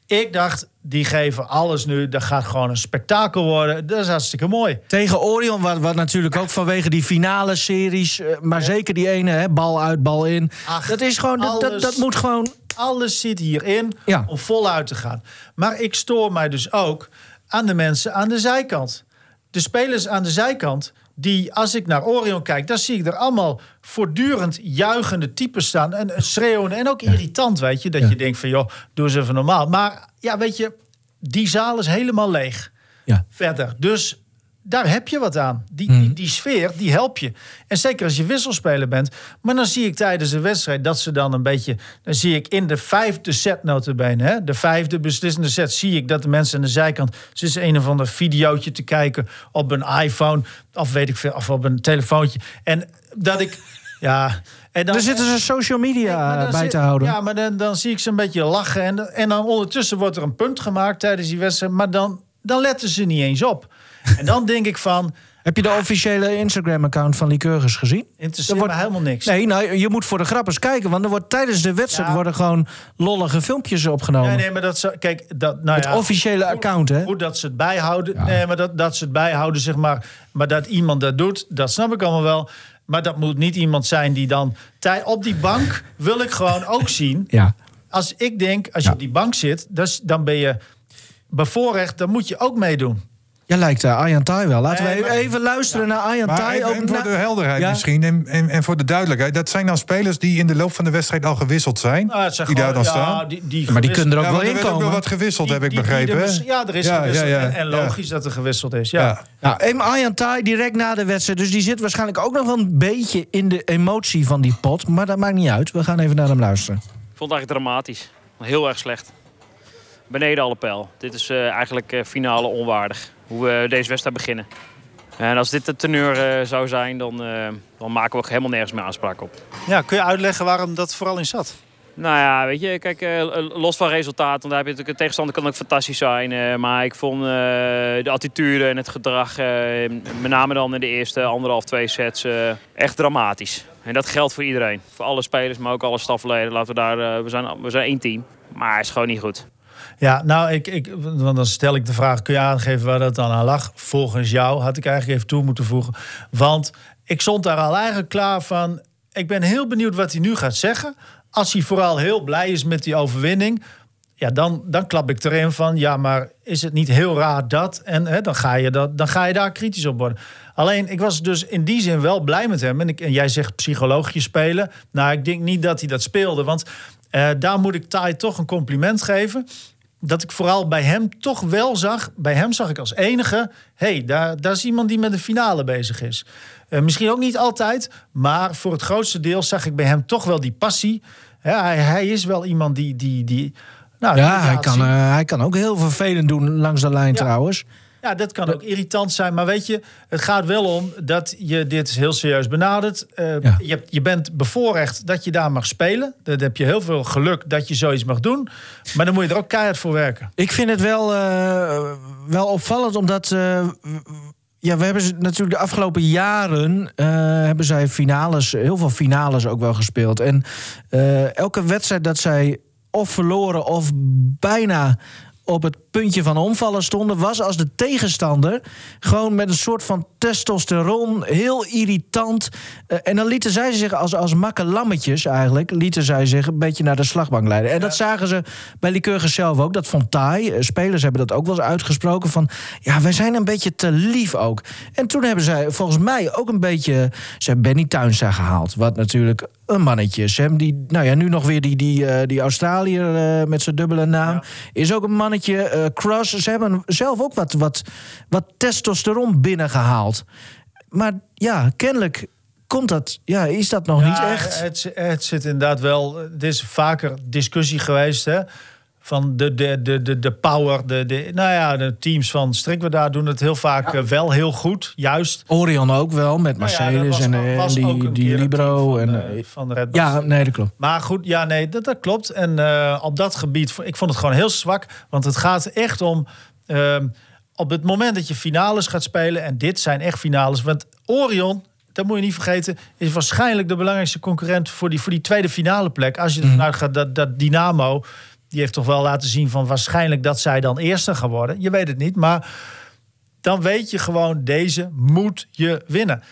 ik dacht, die geven alles nu. Dat gaat gewoon een spektakel worden. Dat is hartstikke mooi. Tegen Orion, wat, wat natuurlijk ook vanwege die finale series... eh, maar zeker die ene, hè, bal uit, bal in. Ach, dat is gewoon, dat, dat, alles- dat moet gewoon... Alles zit hierin Ja. om voluit te gaan. Maar ik stoor mij dus ook aan de mensen aan de zijkant. De spelers aan de zijkant, die als ik naar Orion kijk, dan zie ik er allemaal voortdurend juichende types staan. En schreeuwen en ook irritant, weet je. Dat Ja. je denkt van, joh, doe eens even normaal. Maar ja, weet je, die zaal is helemaal leeg Ja. verder. Dus daar heb je wat aan. Die, Mhm. die, die sfeer, die help je. En zeker als je wisselspeler bent. Maar dan zie ik tijdens een wedstrijd dat ze dan een beetje... Dan zie ik in de vijfde set notabene, hè, de vijfde beslissende set... zie ik dat de mensen aan de zijkant... ze is een of ander videootje te kijken op een iPhone... of weet ik veel, of op een telefoontje. En dat ik... Ja, en dan, Daar zitten ze social media bij zit- te houden. Ja, maar dan, dan zie ik ze een beetje lachen. En, en dan ondertussen wordt er een punt gemaakt tijdens die wedstrijd. Maar dan, dan letten ze niet eens op. En dan denk ik van, Heb je de officiële Instagram-account van Lycurgus gezien? interesseert Er wordt- helemaal niks. Nee, nou, je moet voor de grappers kijken. Want er wordt tijdens de wedstrijd Ja. worden gewoon lollige filmpjes opgenomen. Nee, nee, maar dat zou... Kijk, dat, nou Het ja, officiële account, hè? Goed dat ze het bijhouden. Nee, maar dat, dat ze het bijhouden, zeg maar. Maar dat iemand dat doet, dat snap ik allemaal wel. Maar dat moet niet iemand zijn die dan... tij- Op die bank wil ik gewoon ook zien... Ja. Als ik denk, als je op die bank zit... dus dan ben je bevoorrecht, dan moet je ook meedoen. Jij lijkt uh, Arjan Tai wel. Laten Nee, we maar- even luisteren naar Tai. even, ook even voor na- de helderheid Ja. misschien en, en, en voor de duidelijkheid. Dat zijn dan spelers die in de loop van de wedstrijd al gewisseld zijn. Nou, het zijn die daar dan ja, staan. Die, die Maar die kunnen er ook Ja, wel er werd ook inkomen. wel wat gewisseld, heb ik die- die begrepen. er ja, er is Ja, gewisseld. ja, ja, en, en ja. logisch dat er gewisseld is. Ja. Ja. Nou, en Arjan Tai direct na de wedstrijd. Dus die zit waarschijnlijk ook nog wel een beetje in de emotie van die pot. Maar dat maakt niet uit. We gaan even naar hem luisteren. Ik vond het eigenlijk dramatisch. Heel erg slecht. Beneden alle pijl. Dit is eh, eigenlijk eh, finale onwaardig. Hoe we deze wedstrijd beginnen. En als dit de teneur eh, zou zijn, dan, dan maken we ook helemaal nergens meer aanspraak op. ja, kun je uitleggen waarom dat vooral in zat? Nou ja, weet je, kijk, los van resultaat, want daar heb je natuurlijk, de tegenstander kan ook fantastisch zijn. maar ik vond de attitude en het gedrag, met name dan in de eerste anderhalf, twee sets, echt dramatisch. En dat geldt voor iedereen. Voor alle spelers, maar ook alle stafleden. Laten we daar, we, zijn, we zijn één team. Maar het is gewoon niet goed. Ja, nou, ik, ik, want dan stel ik de vraag: kun je aangeven waar dat dan aan lag? Volgens jou had ik eigenlijk even toe moeten voegen. Want ik stond daar al eigenlijk klaar van. Ik ben heel benieuwd wat hij nu gaat zeggen. Als hij vooral heel blij is met die overwinning. Ja, dan, dan klap ik erin van. Ja, maar is het niet heel raar dat? En hè, dan, ga je dat, dan ga je daar kritisch op worden. Alleen, ik was dus in die zin wel blij met hem. En, jij zegt psycholoogje spelen. Nou, ik denk niet dat hij dat speelde. Want eh, daar moet ik Tai toch een compliment geven dat ik vooral bij hem toch wel zag. Bij hem zag ik als enige. hey, daar, daar is iemand die met de finale bezig is. Eh, misschien ook niet altijd. Maar voor het grootste deel zag ik bij hem toch wel die passie. Ja, hij, hij is wel iemand die. die, die nou, Ja, hij kan, eh, hij kan ook heel vervelend doen langs de lijn Ja. trouwens. Ja, dat kan ook irritant zijn. Maar weet je, het gaat wel om dat je dit heel serieus benadert. Eh, Ja. je, je bent bevoorrecht dat je daar mag spelen. Dan heb je heel veel geluk dat je zoiets mag doen. Maar dan moet je er ook keihard voor werken. Ik vind het wel, eh, wel opvallend, omdat... eh, ja, we hebben ze natuurlijk de afgelopen jaren... hebben zij finales, heel veel finales ook wel gespeeld. En elke wedstrijd dat zij of verloren of bijna op het puntje van omvallen stonden... was als de tegenstander gewoon met een soort van testosteron... heel irritant. Eh, en dan lieten zij zich als, als makke lammetjes eigenlijk... lieten zij zich een beetje naar de slagbank leiden. En dat zagen ze bij Lycurgus zelf ook. Dat vond. Eh, Spelers hebben dat ook wel eens uitgesproken van... ja, wij zijn een beetje te lief ook. En toen hebben zij volgens mij ook een beetje... ze Benny Tuinsa gehaald. Wat natuurlijk een mannetje hebben die, nou ja, nu nog weer die, die, eh, die Australiër met zijn dubbele naam. Is ook een mannetje. Eh, Cross, ze hebben zelf ook wat, wat, wat testosteron binnengehaald. Maar ja, kennelijk komt dat? Ja, is dat nog Ja, niet echt? Het, het zit inderdaad wel. Het is vaker discussie geweest. Hè? Van de, de, de, de, de power. De, de, nou ja, de teams van Strikwerda doen het heel vaak eh, wel heel goed. Juist. Orion ook wel, met Nou ja, Mercedes was- en, eh, en die, die Libro. En, van, eh, van Red Bull. ja, nee, dat klopt. Maar goed, ja, nee, dat, dat klopt. En op dat gebied, ik vond het gewoon heel zwak. Want het gaat echt om. ehm, op het moment dat je finales gaat spelen, en dit zijn echt finales. Want Orion, dat moet je niet vergeten, is waarschijnlijk de belangrijkste concurrent voor die, voor die tweede finale plek. Als je ervan uitgaat dat, dat Dynamo, die heeft toch wel laten zien van waarschijnlijk dat zij dan eerste gaan worden. Je weet het niet, maar dan weet je gewoon, deze moet je winnen.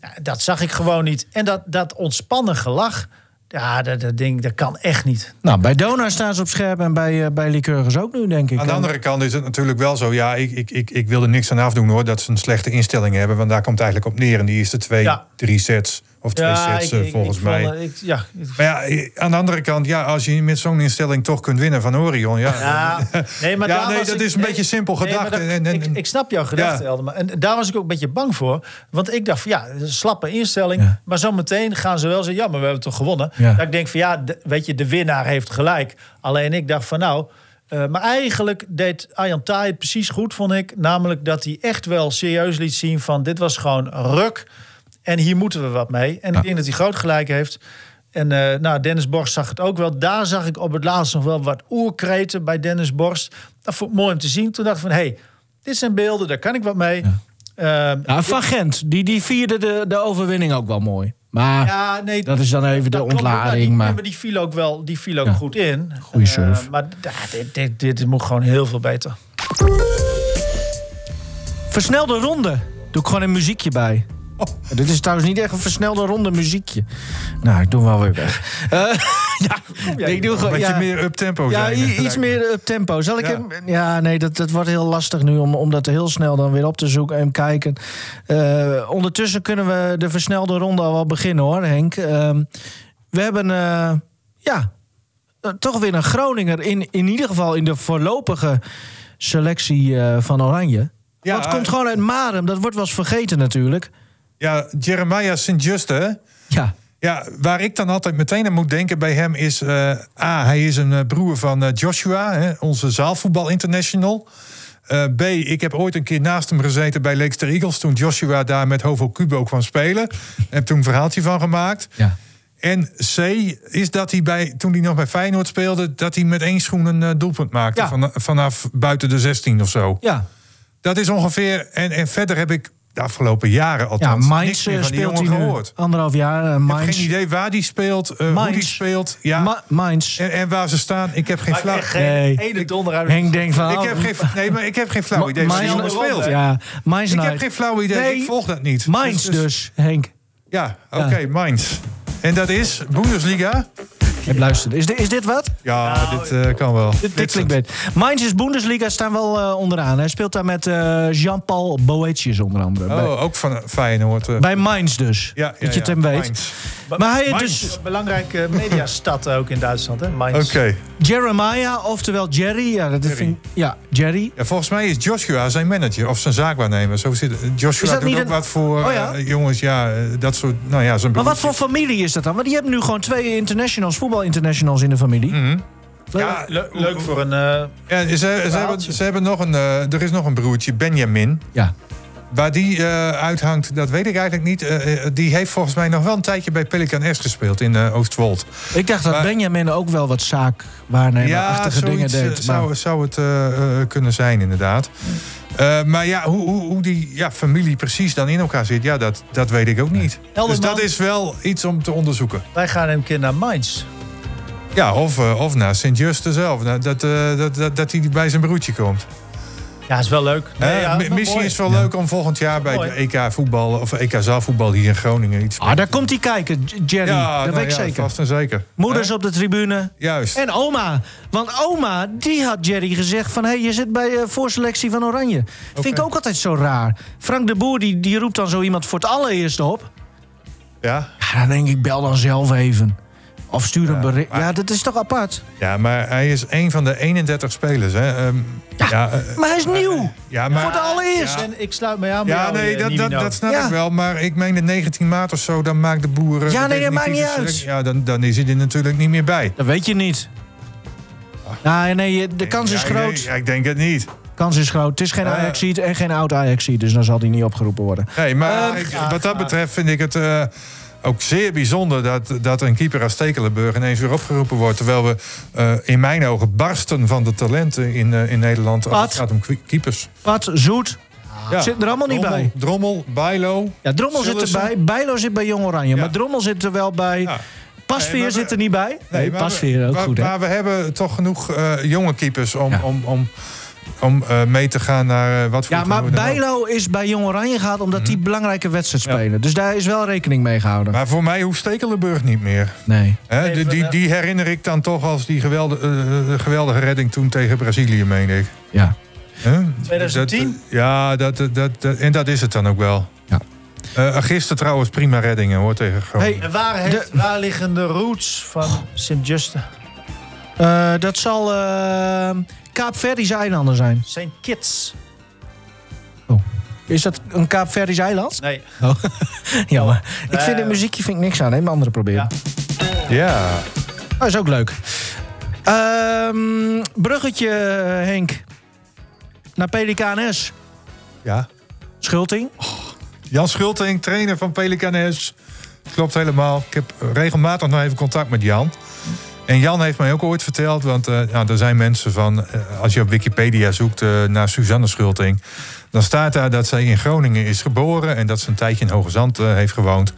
Ja, dat zag ik gewoon niet. En dat, dat ontspannen gelach, ja, dat, dat ding, dat kan echt niet. Nou, bij Dona staan ze op scherp en bij, eh, bij Lycurgus ook nu, denk ik. Aan de andere kant is het natuurlijk wel zo. Ja, ik, ik, ik, ik wil er niks aan afdoen hoor. Dat ze een slechte instelling hebben. Want daar komt het eigenlijk op neer. En die eerste twee, Ja. drie sets. Of twee sets eh, volgens ik mij. vond, eh, ik- ja, ik- Maar ja, eh, aan de andere kant, ja, als je met zo'n instelling toch kunt winnen van Orion. Ja, Ja, nee, maar (laughs) Ja, nee, dat is een beetje simpel nee, gedacht. dat- En- en- ik, ik snap jouw gedachte, Ja. En daar was ik ook een beetje bang voor. Want ik dacht van ja, een slappe instelling. Ja. Maar zometeen gaan ze wel zeggen, ja, maar we hebben toch gewonnen. Ja. Dat ik denk van ja, de- weet je, de winnaar heeft gelijk. Alleen ik dacht van nou... eh, maar eigenlijk deed het precies goed, vond ik. Namelijk dat hij echt wel serieus liet zien van... dit was gewoon ruk en hier moeten we wat mee. En ik denk dat hij groot gelijk heeft. En eh, nou, Dennis Borst zag het ook wel. Daar zag ik op het laatst nog wel wat oerkreten bij Dennis Borst. Dat vond ik mooi om te zien. Toen dacht ik van, hé, hey, dit zijn beelden, daar kan ik wat mee. Ehm, Ja, Van Gent, die, die vierde de, de overwinning ook wel mooi. Maar ja, nee, dat is dan even de. Nou, ontlading. die, maar nee, maar die viel ook wel die viel ook Ja. goed in. Goeie Eh, surf. maar ja, dit, dit, dit moet gewoon heel veel beter. Versnelde ronde. Doe ik gewoon een muziekje bij. (laughs) Dit is trouwens niet echt een versnelde ronde muziekje. Nou, ik doe hem wel weer weg. (laughs) Eh, ja, ik doe een gewoon... beetje Ja, meer up-tempo ja, zijn. iets me. meer up tempo. Zal ik Ja. hem... Ja, nee, dat, dat wordt heel lastig nu om, om dat heel snel dan weer op te zoeken en kijken. Eh, ondertussen kunnen we de versnelde ronde al wel beginnen hoor, Henk. Ehm, we hebben, eh, ja, toch weer een Groninger in, in ieder geval in de voorlopige selectie van Oranje. Ja, het komt gewoon uit Marem. Dat wordt wel eens vergeten natuurlijk. Ja, Jeremiah Sint-Juste, hè? Ja, Ja, waar ik dan altijd meteen aan moet denken bij hem is... eh, A, hij is een eh, broer van eh, Joshua, hè, onze zaalvoetbal international. B, ik heb ooit een keer naast hem gezeten bij Leekster Eagles... toen Joshua daar met Hovo Kubo kwam spelen. Heb toen een verhaaltje van gemaakt. ja. En C, is dat hij bij, toen hij nog bij Feyenoord speelde... dat hij met één schoen een doelpunt maakte Ja. van, vanaf buiten de 16 of zo. ja. Dat is ongeveer... En, en verder heb ik de afgelopen jaren Ja, althans... niks Mainz meer eh, van die speelt hij jongen nu gehoord. anderhalf jaar. eh, Ik heb Mainz. geen idee waar die speelt, eh, hoe Mainz. die speelt. Ja. Ma- Mainz. en, en waar ze staan, ik heb geen Maar flauw. geen Nee. ene donder uit. Henk denkt van... Ik oh, heb geen, nee, maar ik heb geen flauw idee Mainz- jongen speelt. Ja, Mainz Ik heb nou- geen flauw idee, Nee, ik volg dat niet. Mainz Dus- dus- dus, Henk. Ja, oké, Mainz. En dat is Bundesliga? Heb. Is, dit- is dit wat? Ja, dit eh, kan wel. Dit, dit klinkt beter. Mainz is Bundesliga, staan wel eh, onderaan. Hij speelt daar met eh, Jean-Paul Boetius onder andere. Bij, Oh, ook van Feyenoord. eh. bij Mainz dus. ja, ja, dat je ja, het hem weet. Mainz. Maar hij is dus een belangrijke mediastad ook in Duitsland, hè? Mainz. Oké. Jeremiah, oftewel Jerry. Ja, dat Jerry. Vind, ja Jerry. Ja, volgens mij is Joshua zijn manager of zijn zaakwaarnemer. Zo zit, Joshua Is dat doet niet ook een- wat voor Oh ja? jongens, ja, dat soort, nou ja, zijn Maar wat voor familie is dat dan? Want die hebben nu gewoon twee internationals, voetbal-internationals in de familie. Mhm. Ja, Le- leuk voor een... eh, Ja, ze, ze, hebben, ze hebben nog een, eh, er is nog een broertje, Benjamin. Ja. Waar die eh, uithangt, dat weet ik eigenlijk niet. Die heeft volgens mij nog wel een tijdje bij Pelican S gespeeld in eh, Oostwold. Ik dacht dat Benjamin ook wel wat zaakwaarnemerachtige dingen zoiets, eh, deed. Maar, zou, zou het kunnen zijn, inderdaad. Eh, maar ja, hoe, hoe, hoe die ja, familie precies dan in elkaar zit, ja, dat, dat weet ik ook niet. Dus dat is wel iets om te onderzoeken. wij gaan een keer naar Mainz. Ja, of, eh, of naar Sint-Juste zelf, dat, eh, dat, dat, dat hij bij zijn broertje komt. Ja, is wel leuk. Nee, Eh, ja, mi- wel misschien mooi. is het wel leuk om volgend jaar bij Mooi. de EK voetbal of EK zaalvoetbal hier in Groningen iets. ah, daar komt hij kijken, Jerry. dat nou weet ik ja, zeker. Vast en zeker. Moeders op de tribune. Juist. En oma. Want oma, die had Jerry gezegd van... hé, hey, je zit bij de voorselectie van Oranje. Vind ik ook altijd zo raar. Frank de Boer, die, die roept dan zo iemand voor het allereerste op. Ja. Ja, dan denk ik, bel dan zelf even. Of stuur een Ja, bericht. Ja, dat is toch apart? Ja, maar hij is een van de 31 spelers. Hè. Ehm, ja, eh, Maar hij is nieuw. ja, maar, Voor de allereerst. En ik sluit me aan bij Ja, jou, nee, eh, dat, dat, dat snap Ja. ik wel. Maar ik meen de 19 maart of zo, dan maakt de boeren... Ja, nee, dat maakt niet uit. Ja, dan, dan is hij er natuurlijk niet meer bij. Dat weet je niet. Nou, nee, de kans is groot. Ja, ik denk het niet. Kans is groot. Het is geen Ja. ajax en geen oud ajax dus dan zal hij niet opgeroepen worden. Nee, maar Eh, ik- wat dat betreft vind ik het eh, ook zeer bijzonder... Dat, dat een keeper als Stekelenburg ineens weer opgeroepen wordt... terwijl we eh, in mijn ogen barsten van de talenten in, eh, in Nederland... als Wat? het gaat om keepers. Pat, Zoet, Ja. zit er allemaal niet bij. Drommel, Bijlo. Ja, Drommel zit erbij. Bijlo zit bij Jong Oranje. Ja. Maar Drommel zit er wel bij. Ja. Pasveer Nee, maar we- zit er niet bij. Nee, maar Pasveer we, ook maar- goed, hè? Maar we hebben toch genoeg eh, jonge keepers om, Ja. om, om, om eh, mee te gaan naar eh, wat voor Ja, maar. Bijlo is bij Jong Oranje gehaald omdat die belangrijke wedstrijd spelen. Dus daar is wel rekening mee gehouden. Maar voor mij hoeft Stekelenburg niet meer. Nee. Hè, Even, die, die, die herinner ik dan toch als die geweldige, eh, geweldige redding toen tegen Brazilië, meen ik. Ja. Hè? 2010? Dat, ja, dat, dat, en dat is het dan ook wel. Ja. Eh, gisteren trouwens prima reddingen hoor tegen Groningen. En waar, heeft, waar liggen de roots van Sint-Juste? Eh, dat zal Kaapverdische eilanden zijn. St. Kitts? Is dat een Kaapverdisch eiland? Nee. (laughs) Ja, maar ik vind het muziekje vind ik niks aan. Hè? Mijn andere proberen. Ja. Ja. Dat is ook leuk. Ehm, bruggetje, Henk. Naar Pelikaan S. ja. Schulting. Jan Schulting, trainer van Pelicanes. Klopt helemaal. Ik heb regelmatig nog even contact met Jan. En Jan heeft mij ook ooit verteld, want nou, er zijn mensen van... eh, als je op Wikipedia zoekt eh, naar Suzanne Schulting... dan staat daar dat zij in Groningen is geboren... en dat ze een tijdje in Hoge Zand heeft gewoond.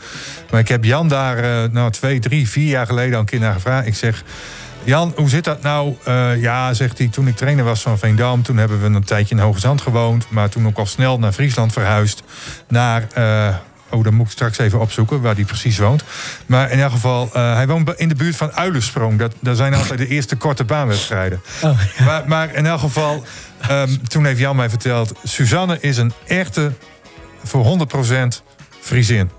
Maar ik heb Jan daar nou, twee, drie, vier jaar geleden al een keer naar gevraagd. Ik zeg... Jan, hoe zit dat nou? Ja, zegt hij, toen ik trainer was van Veendam... toen hebben we een tijdje in Hoge Zand gewoond... maar toen ook al snel naar Friesland verhuisd. Naar, oh, dan moet ik straks even opzoeken waar hij precies woont. Maar in elk geval, eh, hij woont in de buurt van Uilensprong. Dat, dat zijn altijd de eerste korte baanwedstrijden. Oh, Maar, maar in elk geval, ehm, toen heeft Jan mij verteld... Suzanne is een echte, voor 100% Friesin.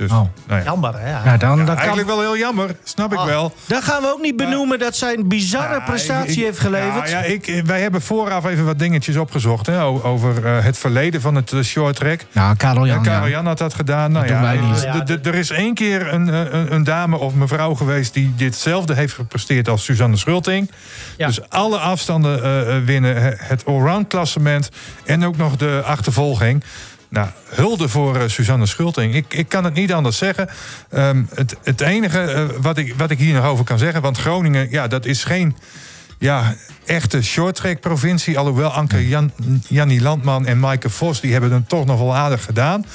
Dus, Oh. nou ja. Jammer, hè? Ja, dan, dan, kan, Eigenlijk wel heel jammer, snap ik Ah. wel. dan gaan we ook niet benoemen dat zij een bizarre Ja, prestatie ik- heeft geleverd. Ja, ja, ik, wij hebben vooraf even wat dingetjes opgezocht hè, over eh, het verleden van het uh, short track. Nou, Karel Jan. Ja, Karel ja. Jan had dat gedaan. Nou, Dat doen ja, d- Er is één keer een, eh, een, een dame of mevrouw geweest die ditzelfde heeft gepresteerd als Suzanne Schulting. Ja. Dus alle afstanden eh, eh, winnen, he- het allround klassement en ook nog de achtervolging. Nou, hulde voor eh, Suzanne Schulting. Ik, ik kan het niet anders zeggen. Ehm, het, het enige eh, wat, ik, wat ik hier nog over kan zeggen... want Groningen, ja, dat is geen ja, echte shorttrack provincie. Alhoewel Anke Jan, Jannie Landman en Maaike Vos... die hebben het toch nog wel aardig gedaan.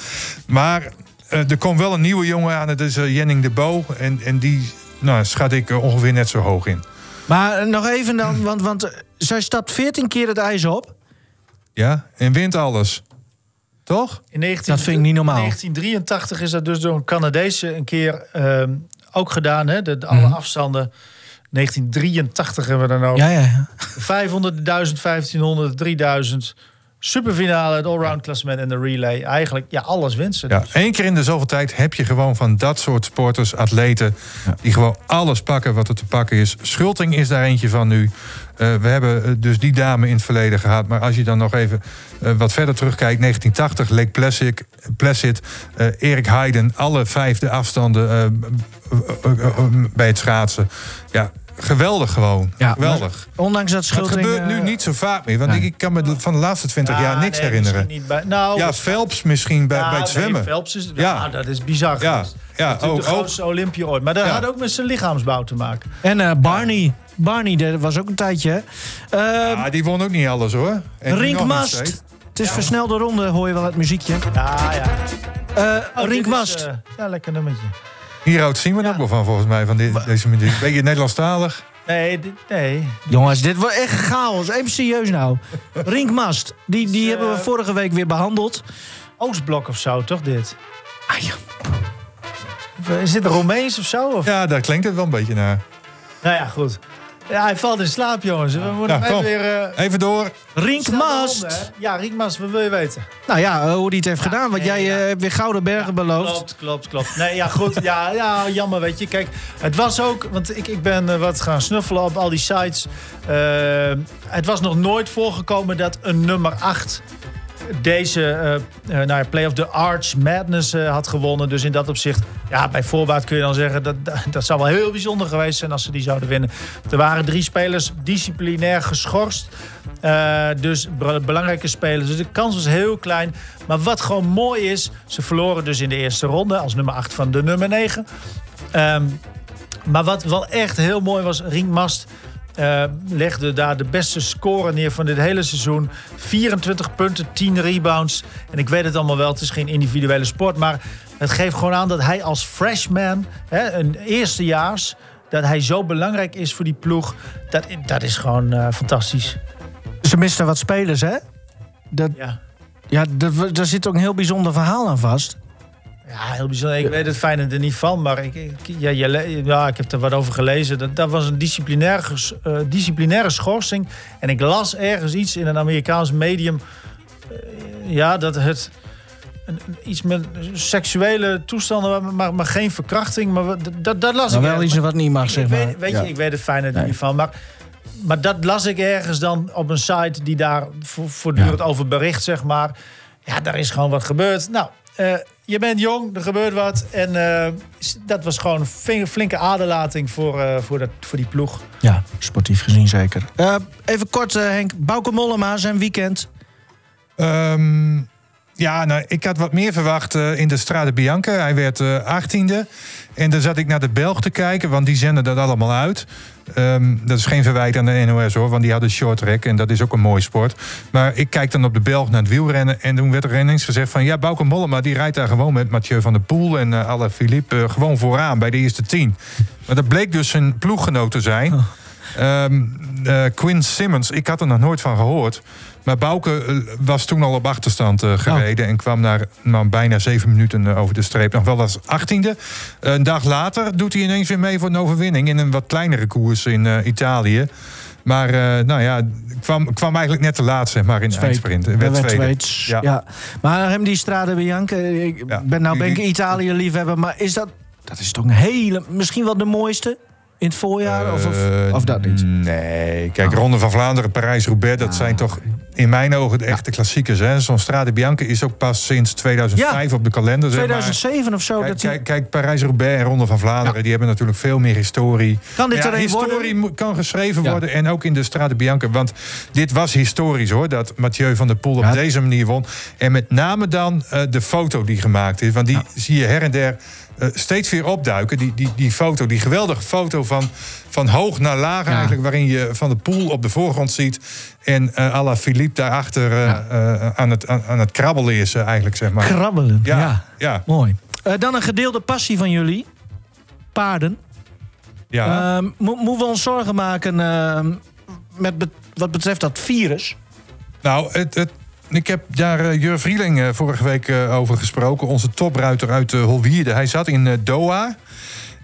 Maar eh, er komt wel een nieuwe jongen aan. Dat is Jenning de Bo. En, en die nou, schat ik ongeveer net zo hoog in. Maar nog even dan, want, want zij stapt 14 keer het ijs op. Ja, en wint alles. Toch? In 19, Dat vind ik niet normaal. In 1983 is dat dus door een Canadese een keer ehm, ook gedaan. Hè? De, de alle afstanden. 1983 hebben we dan ook. Ja, ja, ja. 500, 1000, 1500, 3000. Superfinale, het allround klassement en de relay. Eigenlijk, ja, alles wint ze. Ja, dus. één keer in de zoveel tijd heb je gewoon van dat soort sporters, atleten... die gewoon alles pakken wat er te pakken is. Schulting is daar eentje van nu. Eh, we hebben eh, dus die dame in het verleden gehad. Maar als je dan nog even eh, wat verder terugkijkt... 1980, Lake Placid, Placid Erik Heiden... alle vijfde afstanden bij het schaatsen. Ja, geweldig gewoon. Ja, geweldig. Ondanks dat Dat Schulting... gebeurt nu eh, niet zo vaak meer. Want nee. ik, ik kan me van de laatste 20 jaar Ja, niks nee, herinneren. misschien Niet bij, nou, Ja, Phelps misschien bij, ja, bij het nee, zwemmen. Phelps is, Ja. ja. dat is bizar. Ja, geweest. ja, ook- de grootste Olympia ooit. Maar dat Ja. had ook met zijn lichaamsbouw te maken. En eh, Barney. Barney, dat was ook een tijdje. Eh, Ja, die won ook niet alles hoor. En Rink nog niet Mast. steeds. Het is versnelde ronde, hoor je wel het muziekje. Ja, ja. Eh Oh, dit Rink is, Mast. eh, ja, lekker nummertje. Hier houdt Simon ook wel van volgens mij, van dit, deze muziek. Ben je Nederlandstalig? Nee, dit, nee. Jongens, dit wordt echt chaos. Even serieus nou. Rink Mast, die, die Dus, hebben we eh, vorige week weer behandeld. Oostblok of zo, toch dit? Ah, ja. Is dit Romeins of zo? Of? Ja, daar klinkt het wel een beetje naar. Nou ja, goed. Ja, hij valt in slaap, jongens. We moeten Ja, even weer... eh, Even door. Rink snel naar Mast. onder, hè? Ja, Riek Mast, wat wil je weten? Nou ja, eh, hoe die het heeft gedaan. Want nee, jij ja. eh, hebt weer Gouden Bergen beloofd. Klopt, klopt, klopt. Nee, ja, goed. Ja, ja, jammer, weet je. Kijk, het was ook... Want ik, ik ben wat gaan snuffelen op al die sites. Het was nog nooit voorgekomen dat een nummer 8 deze eh, nou ja, Play of the Arch Madness eh, had gewonnen. Dus in dat opzicht, ja, bij voorbaat kun je dan zeggen... Dat, dat, zou wel heel bijzonder geweest zijn als ze die zouden winnen. Er waren drie spelers disciplinair geschorst. Dus be- belangrijke spelers. Dus de kans was heel klein. Maar wat gewoon mooi is, ze verloren dus in de eerste ronde... als nummer 8 van de nummer 9. Ehm, maar wat wel echt heel mooi was, Rink Mast eh, legde daar de beste score neer van dit hele seizoen. 24 punten, 10 rebounds. En ik weet het allemaal wel, het is geen individuele sport. Maar het geeft gewoon aan dat hij als freshman, hè, een eerstejaars... dat hij zo belangrijk is voor die ploeg. Dat, dat is gewoon eh, fantastisch. Ze misten wat spelers, hè? Dat, Ja. ja, daar zit ook een heel bijzonder verhaal aan vast. Ja, heel bijzonder. Ik weet het fijne er niet van, maar ik, ik, ja, je ja, ik heb er wat over gelezen. Dat, dat was een disciplinaire, eh, disciplinaire schorsing. En ik las ergens iets in een Amerikaans medium. eh, ja, dat het een, iets met seksuele toestanden, maar, maar geen verkrachting. Maar dat, dat las Maar ik wel iets wat niet mag, zeg maar. weet, weet Ja. je, ik weet het fijne er Nee. niet van. Maar, maar dat las ik ergens dan op een site die daar vo- voortdurend over bericht, zeg maar. Ja, daar is gewoon wat gebeurd. Nou, eh, je bent jong, er gebeurt wat. En eh, dat was gewoon een flinke aderlating voor, eh, voor, dat, voor die ploeg. Ja, sportief gezien zeker. Eh, even kort, eh, Henk. Bauke Mollema, zijn weekend. Ehm, ja, nou, ik had wat meer verwacht in de Strade Bianca. Hij werd eh 18e. En dan zat ik naar de Belg te kijken, want die zenden dat allemaal uit. Ehm, dat is geen verwijt aan de NOS hoor, want die hadden short track en dat is ook een mooie sport. Maar ik kijk dan op de Belg naar het wielrennen en toen werd er ineens gezegd van ja, Bauke Mollema die rijdt daar gewoon met Mathieu van der Poel en uh, Alain Philippe eh, gewoon vooraan bij de eerste tien. Maar dat bleek dus een ploeggenoot te zijn. Eh, Quinn Simmons, ik had er nog nooit van gehoord. Maar Bouke eh, was toen al op achterstand eh, gereden... en kwam naar nou, bijna zeven minuten over de streep. Nog wel als achttiende. een dag later doet hij ineens weer mee voor een overwinning... in een wat kleinere koers in Italië. Maar eh, nou ja, kwam, kwam eigenlijk net te laat zeg maar, in de eindsprint. Werd Ja. ja. Maar hem die Strade Bianca, ik Ja. ben nou ben ik Italië-liefhebber... maar is dat, dat is toch een hele, misschien wel de mooiste in het voorjaar? of, of, Eh, of dat niet? Nee, kijk, Ronde van Vlaanderen, Parijs-Roubaix... dat zijn toch in mijn ogen de echte klassiekers. hè. Zo'n Strade Bianca is ook pas sinds 2005 op de kalender. zeg maar. 2007 of zo. Kijk, dat kijk, kijk Parijs-Roubaix en Ronde van Vlaanderen... die hebben natuurlijk veel meer historie. Kan dit Ja, er een historie worden? kan geschreven Ja. worden. En ook in de Strade Bianca. Want dit was historisch hoor. Dat Mathieu van der Poel Ja. op deze manier won. En met name dan eh, de foto die gemaakt is. Want die zie je her en der eh, steeds weer opduiken. Die, die, die foto, die geweldige foto van, van hoog naar laag Ja. eigenlijk. Waarin je Van der Poel op de voorgrond ziet. En eh à la Philippe daarachter eh, Ja. aan, het, aan, aan het krabbelen is eigenlijk zeg maar. Krabbelen, ja. Ja, ja, Mooi. Dan een gedeelde passie van jullie. Paarden. ja. Ehm, mo- moeten we ons zorgen maken ehm, met wat betreft dat virus? Nou, het, het, ik heb daar eh, Jur Vrieling eh, vorige week eh, over gesproken. Onze topruiter uit Holwierde. Hij zat in Doha.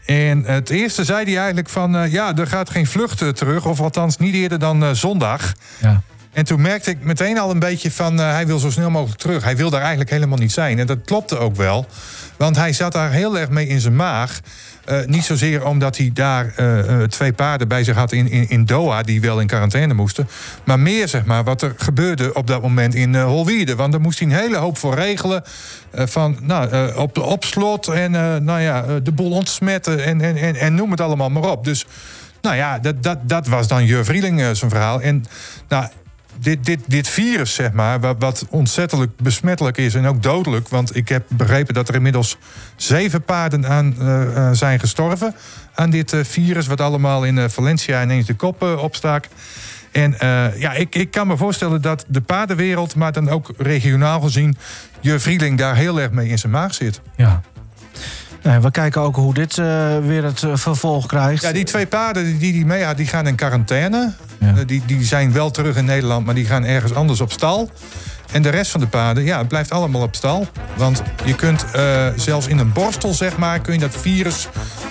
En het eerste zei hij eigenlijk van... ja, er gaat geen vlucht terug. Of althans niet eerder dan zondag. Ja. En toen merkte ik meteen al een beetje van... hij wil zo snel mogelijk terug. Hij wil daar eigenlijk helemaal niet zijn. En dat klopte ook wel. Want hij zat daar heel erg mee in zijn maag. Eh, niet zozeer omdat hij daar eh, eh, twee paarden bij zich had in, in, in Doha... die wel in quarantaine moesten. Maar meer, zeg maar, wat er gebeurde op dat moment in uh. Want daar moest hij een hele hoop voor regelen. Van, nou, op, op slot en nou ja, de boel ontsmetten en, en, en, en noem het allemaal maar op. Dus nou ja, dat, dat, dat was dan Jur Vrieling zijn verhaal. En nou, dit, dit, dit virus, zeg maar, wat, wat ontzettend besmettelijk is en ook dodelijk. Want ik heb begrepen dat er inmiddels zeven paarden aan uh, zijn gestorven. Aan dit uh, virus, wat allemaal in Valencia ineens de kop opstak. En ja, ik, ik kan me voorstellen dat de paardenwereld, maar dan ook regionaal gezien, je Vrieling daar heel erg mee in zijn maag zit. Ja. Nee, we kijken ook hoe dit uh, weer het uh, vervolg krijgt. Ja, die twee paarden die die mee had, die gaan in quarantaine. Ja. Uh, die, die zijn wel terug in Nederland, maar die gaan ergens anders op stal. En de rest van de paarden, ja, het blijft allemaal op stal. Want je kunt uh, zelfs in een borstel, zeg maar, kun je dat virus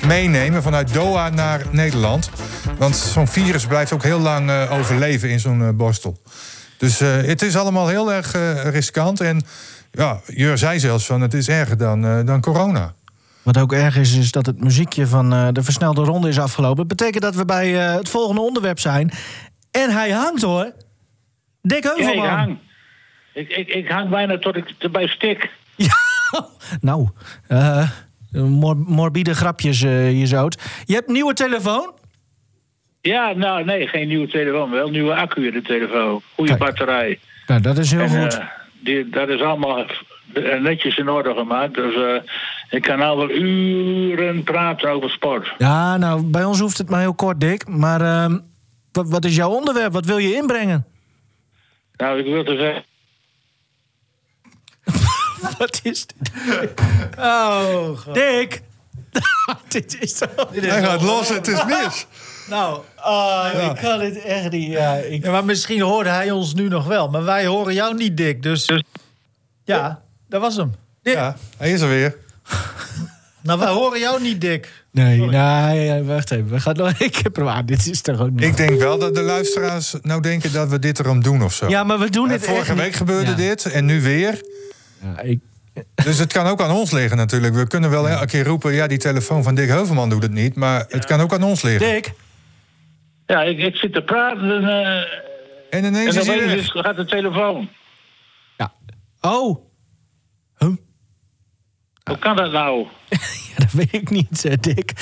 meenemen vanuit Doha naar Nederland. Want zo'n virus blijft ook heel lang eh, overleven in zo'n eh, borstel. Dus eh, het is allemaal heel erg eh, riskant. En ja, Jur zei zelfs van het is erger dan, eh, dan corona. Wat ook erg is, is dat het muziekje van eh, de versnelde ronde is afgelopen. Dat betekent dat we bij eh, het volgende onderwerp zijn. En hij hangt hoor. Dick Ja, ik Heuvelman. hang. Ik, ik, ik hang bijna tot ik erbij stik. (laughs) Nou, eh, mor- morbide grapjes eh hier zo. Je hebt een nieuwe telefoon? Ja, nou nee, geen nieuwe telefoon. Wel nieuwe accu in de telefoon. Goede batterij. Nou, dat is heel En, goed. die, dat is allemaal netjes in orde gemaakt. Dus ik kan nou wel uren praten over sport. Ja, nou, bij ons hoeft het maar heel kort, Dick. Maar ehm, wat, wat is jouw onderwerp? Wat wil je inbrengen? Nou, ik wil te zeggen. (laughs) Wat is dit? Oh, God. Dick! (laughs) dit is zo... Hij gaat los, het is mis. (laughs) Nou, ik kan dit echt niet. Ja, ik... ja, maar misschien hoorde hij ons nu nog wel. Maar wij horen jou niet, Dick. Dus ja, dat was hem. Ja, hij is er weer. (laughs) Nou, wij horen jou niet, Dick. Nee, nee, wacht even. We gaan nog... Ik heb hem aan. Dit is toch ook niet... Ik denk wel dat de luisteraars nou denken dat we dit erom doen of zo. Ja, maar we doen het echt Vorige niet. week gebeurde Ja. dit en nu weer. Ja, ik... Dus het kan ook aan ons liggen natuurlijk. We kunnen wel elke keer roepen... ja, die telefoon van Dick Heuvelman doet het niet. Maar het kan ook aan ons liggen. Dick? Ja, ik, ik zit te praten en, eh, En ineens en is hij opeens weg. is- gaat de telefoon. Ja. Oh. Hoe kan dat nou? (laughs) Ja, dat weet ik niet, Dick.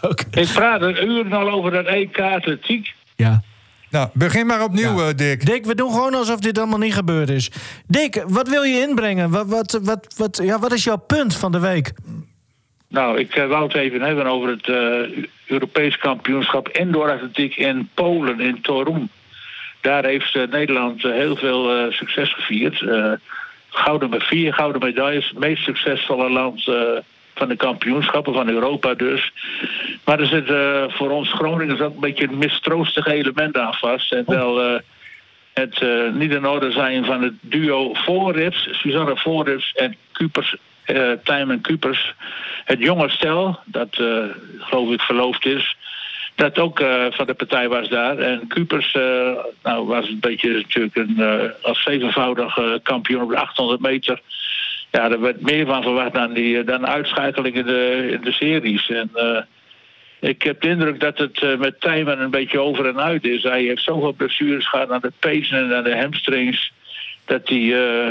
Ook... Ik praat er uren al over dat EK atletiek. Ja. Nou, begin maar opnieuw, Ja. eh, Dick. Dick, we doen gewoon alsof dit allemaal niet gebeurd is. Dick, wat wil je inbrengen? Wat, wat, wat, wat, ja, wat is jouw punt van de week? Nou, ik eh, wou het even hebben over het eh, Europees kampioenschap indoor atletiek in Polen, in Torum. Daar heeft eh, Nederland heel veel eh, succes gevierd. Gouden met vier gouden medailles. Het meest succesvolle land eh, van de kampioenschappen van Europa dus. Maar er zit eh, voor ons Groningers ook een beetje een mistroostig element aan vast. En wel eh, het niet in orde zijn van het duo Voorrips, Suzanne Voorrips en Kupers, Tijmen Kupers. Het jonge stel, dat geloof ik verloofd is, dat ook eh, van de partij was daar. En Kupers eh, nou, was een beetje natuurlijk een, eh, als zevenvoudig kampioen op de 800 meter. Ja, er werd meer van verwacht dan, die, dan uitschakeling in de, in de series. En ik heb de indruk dat het met Tijmen een beetje over en uit is. Hij heeft zoveel blessures gehad aan de pezen en aan de hamstrings. Dat hij,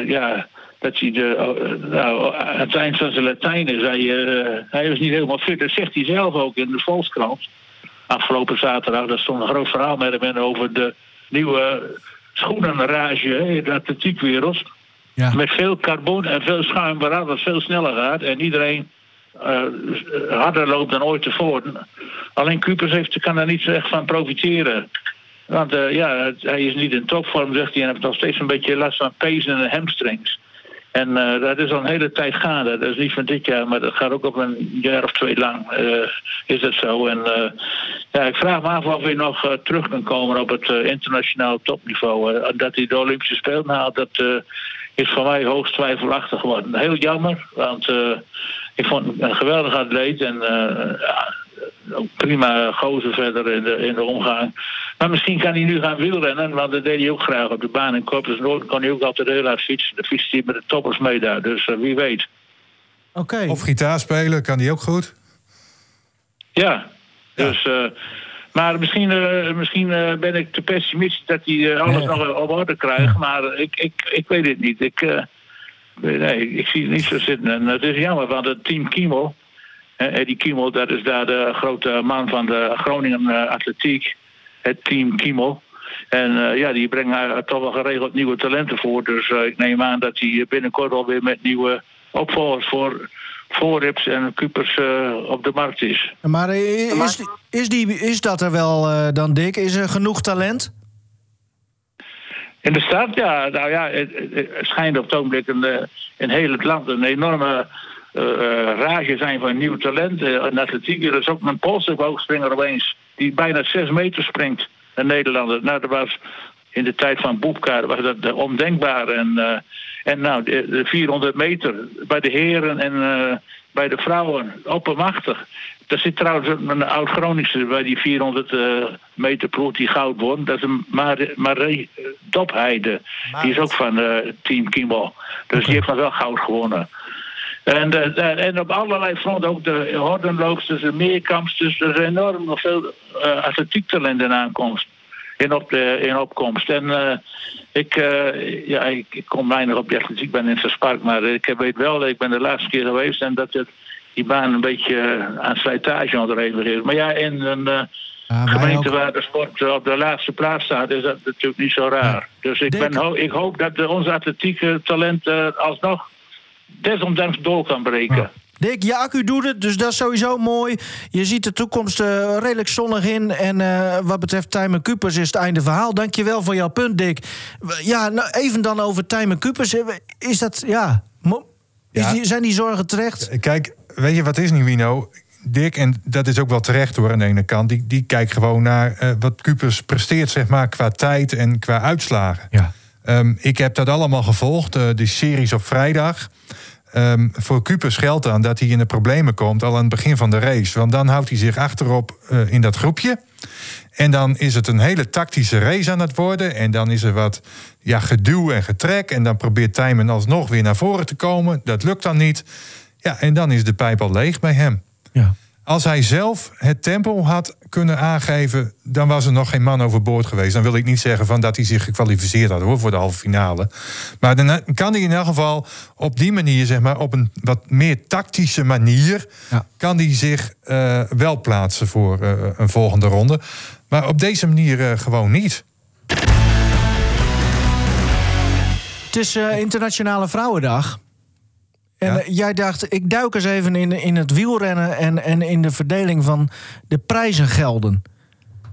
ja, dat hij de, nou, aan het eind van zijn Latijn is. Hij, eh, hij was niet helemaal fit. Dat zegt hij zelf ook in de Volkskrant. Afgelopen zaterdag, daar stond een groot verhaal met hem over de nieuwe schoenenrage in de atletiekwereld. Ja. Met veel carbon en veel schuim, waaraan het veel sneller gaat. En iedereen eh, harder loopt dan ooit tevoren. Alleen Kupers heeft, kan daar niet zo echt van profiteren. Want eh, ja, hij is niet in topvorm, zegt hij. En heeft nog steeds een beetje last van pezen en hamstrings. En eh, dat is al een hele tijd gaande. Dat is niet van dit jaar, maar dat gaat ook op een jaar of twee lang. eh, is dat zo. En eh, ja, ik vraag me af of hij nog terug kan komen op het internationaal topniveau. Dat hij de Olympische Spelen haalt, dat is voor mij hoogst twijfelachtig geworden. Heel jammer, want ik vond hem een geweldige atleet. En ja, prima gozer verder in de, in de omgang. Maar misschien kan hij nu gaan wielrennen, want dat deed hij ook graag op de baan in Corpus Noord. kon hij ook altijd heel hard fietsen. Dan fietst hij met de toppers mee daar, dus eh, wie weet. Oké. Of gitaar spelen, kan die ook goed. Ja, dus... eh, maar misschien, eh, misschien eh, ben ik te pessimistisch dat hij eh, alles Nee. nog op orde krijgt. Maar ik, ik, ik weet het niet. Ik, eh, nee, ik zie het niet zo zitten. En het is jammer, want het team Kiemel... eh, Eddie Kiemel, dat is daar de grote man van de Groningen eh, Atletiek. Het team Kiemel. En eh, ja, die brengen toch wel geregeld nieuwe talenten voor. Dus ik neem aan dat hij binnenkort alweer met nieuwe opvolgers voor voorrips en Kupers eh, op de markt is. Maar is, is, die, is dat er wel dan, Dick? Is er genoeg talent? In de stad, ja, nou ja, het, schijnt op het ogenblik een, eh, in heel het land een enorme rage zijn van nieuw talent. eh, in atletiek, er is ook een Poolse hoogspringer opeens die bijna zes meter springt. Een Nederlander. Nou, dat was in de tijd van Boepka was dat eh, ondenkbaar. En, eh, en nou, de, de 400 meter bij de heren en eh, bij de vrouwen oppermachtig. Er zit trouwens een, oud-Groningse bij die 400 eh, meter ploeg die goud won. Dat is een Mar- Marie eh, Dopheide. Die is ook van eh, Team Kimball. Dus die heeft dan wel goud gewonnen. En, eh, eh, en op allerlei fronten, ook de hordenloopsters, de meerkampsters. Er is enorm veel uh, atletiektalent in aankomst. In, op de, in opkomst. En eh, ik, eh, ja, ik, ik kom weinig op de atletiek, ik ben in Verspark. Maar ik weet wel, ik ben de laatste keer geweest en dat het, die baan een beetje eh, aan slijtage onderhevig is. Maar ja, in een eh, wij gemeente ook. waar de sport op de laatste plaats staat, is dat natuurlijk niet zo raar. Dus ik, ben, ho- ik hoop dat eh, onze atletieke talent eh, alsnog desondanks door kan breken. Dick, je accu doet het, dus dat is sowieso mooi. Je ziet de toekomst eh, redelijk zonnig in. En eh, wat betreft Tijmen Kupers is het einde verhaal. Dankjewel voor jouw punt, Dick. Ja, nou, even dan over Tijmen Kupers. Eh, Is dat, ja... Is Ja. die, zijn die zorgen terecht? Kijk, weet je wat is Nino? Dick, en dat is ook wel terecht hoor aan de ene kant... die, die kijkt gewoon naar eh, wat Cupers presteert zeg maar, qua tijd en qua uitslagen. Ja. Ehm, ik heb dat allemaal gevolgd, eh, die series op vrijdag. Ehm, voor Cupers geldt dan dat hij in de problemen komt al aan het begin van de race. Want dan houdt hij zich achterop eh, in dat groepje. En dan is het een hele tactische race aan het worden. En dan is er wat ja, geduw en getrek. En dan probeert Tijmen alsnog weer naar voren te komen. Dat lukt dan niet. Ja, en dan is de pijp al leeg bij hem. Ja. Als hij zelf het tempo had kunnen aangeven, dan was er nog geen man overboord geweest. Dan wil ik niet zeggen van dat hij zich gekwalificeerd had hoor, voor de halve finale. Maar dan kan hij in elk geval op die manier, zeg maar, op een wat meer tactische manier, Ja. kan hij zich eh, wel plaatsen voor eh, een volgende ronde. Maar op deze manier eh, gewoon niet. Het is eh, Internationale Vrouwendag. En Ja. eh, jij dacht, ik duik eens even in, in het wielrennen... En, en in de verdeling van de prijzengelden.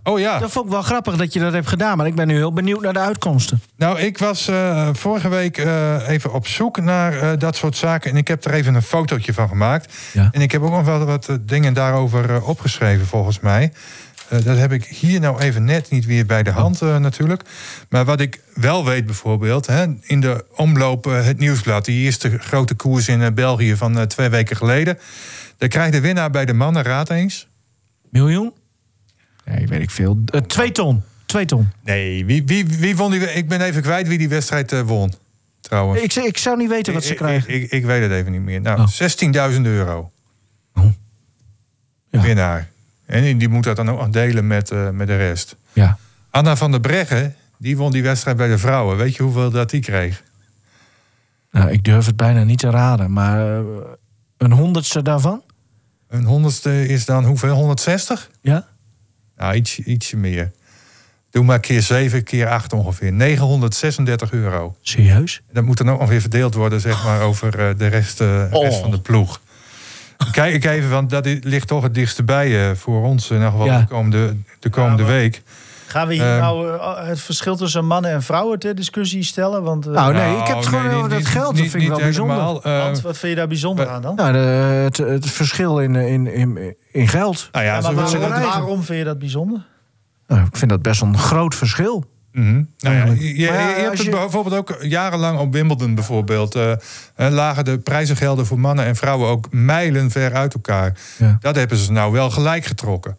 Oh ja. Dat vond ik wel grappig dat je dat hebt gedaan... maar ik ben nu heel benieuwd naar de uitkomsten. Nou, ik was eh, vorige week eh, even op zoek naar dat soort zaken. En ik heb er even een fotootje van gemaakt. Ja. En ik heb ook nog wel wat dingen daarover opgeschreven, volgens mij. Eh, dat heb ik hier nou even net niet weer bij de hand eh, natuurlijk. Maar wat ik wel weet bijvoorbeeld... Hè, in de omloop eh, het nieuwsblad... die eerste grote koers in België van twee weken geleden... daar krijgt de winnaar bij de mannen, raad eens... Miljoen? Nee, weet ik veel. Twee ton. Twee ton. Nee, wie, wie, wie won die... Ik ben even kwijt wie die wedstrijd won, trouwens. Ik, ik zou niet weten wat ze Ik- krijgen. Ik, ik, ik weet het even niet meer. Nou, Oh. 16.000 euro. Oh. Ja. Winnaar. En die- moet dat dan ook nog delen met, eh, met de rest. Ja. Anna van der Breggen, die won die wedstrijd bij de vrouwen. Weet je hoeveel dat die kreeg? Nou, ik durf het bijna niet te raden, maar eh, een honderdste daarvan? Een honderdste is dan hoeveel? 160? Ja? Nou, iets, ietsje meer. Doe maar keer 7, keer 8 ongeveer. 936 euro. Serieus? Dat moet dan ook nog weer verdeeld worden, zeg maar, over eh, de rest, eh, rest Oh. van de ploeg. Kijk ik even, want dat ligt toch het dichtst bij eh, voor ons. In ieder geval Ja. de komende, de komende Ja, week. Gaan we hier Ehm. nou eh, het verschil tussen mannen en vrouwen ter discussie stellen? Want, eh, Nou, nee, ik heb het gewoon nee, over dat niet- geld. Dat niet- vind ik wel bijzonder. eh, want wat vind je daar bijzonder aan dan? Nou, de, het, het verschil in, in, in, in geld. nou ja, maar waarom, vind je dat bijzonder? Nou, ik vind dat best wel een groot verschil. Mhm. Nou ja, je, je- hebt het bijvoorbeeld ook jarenlang op Wimbledon bijvoorbeeld. eh, lagen de prijzengelden voor mannen en vrouwen ook mijlen ver uit elkaar. Ja. Dat hebben ze nou wel gelijk getrokken.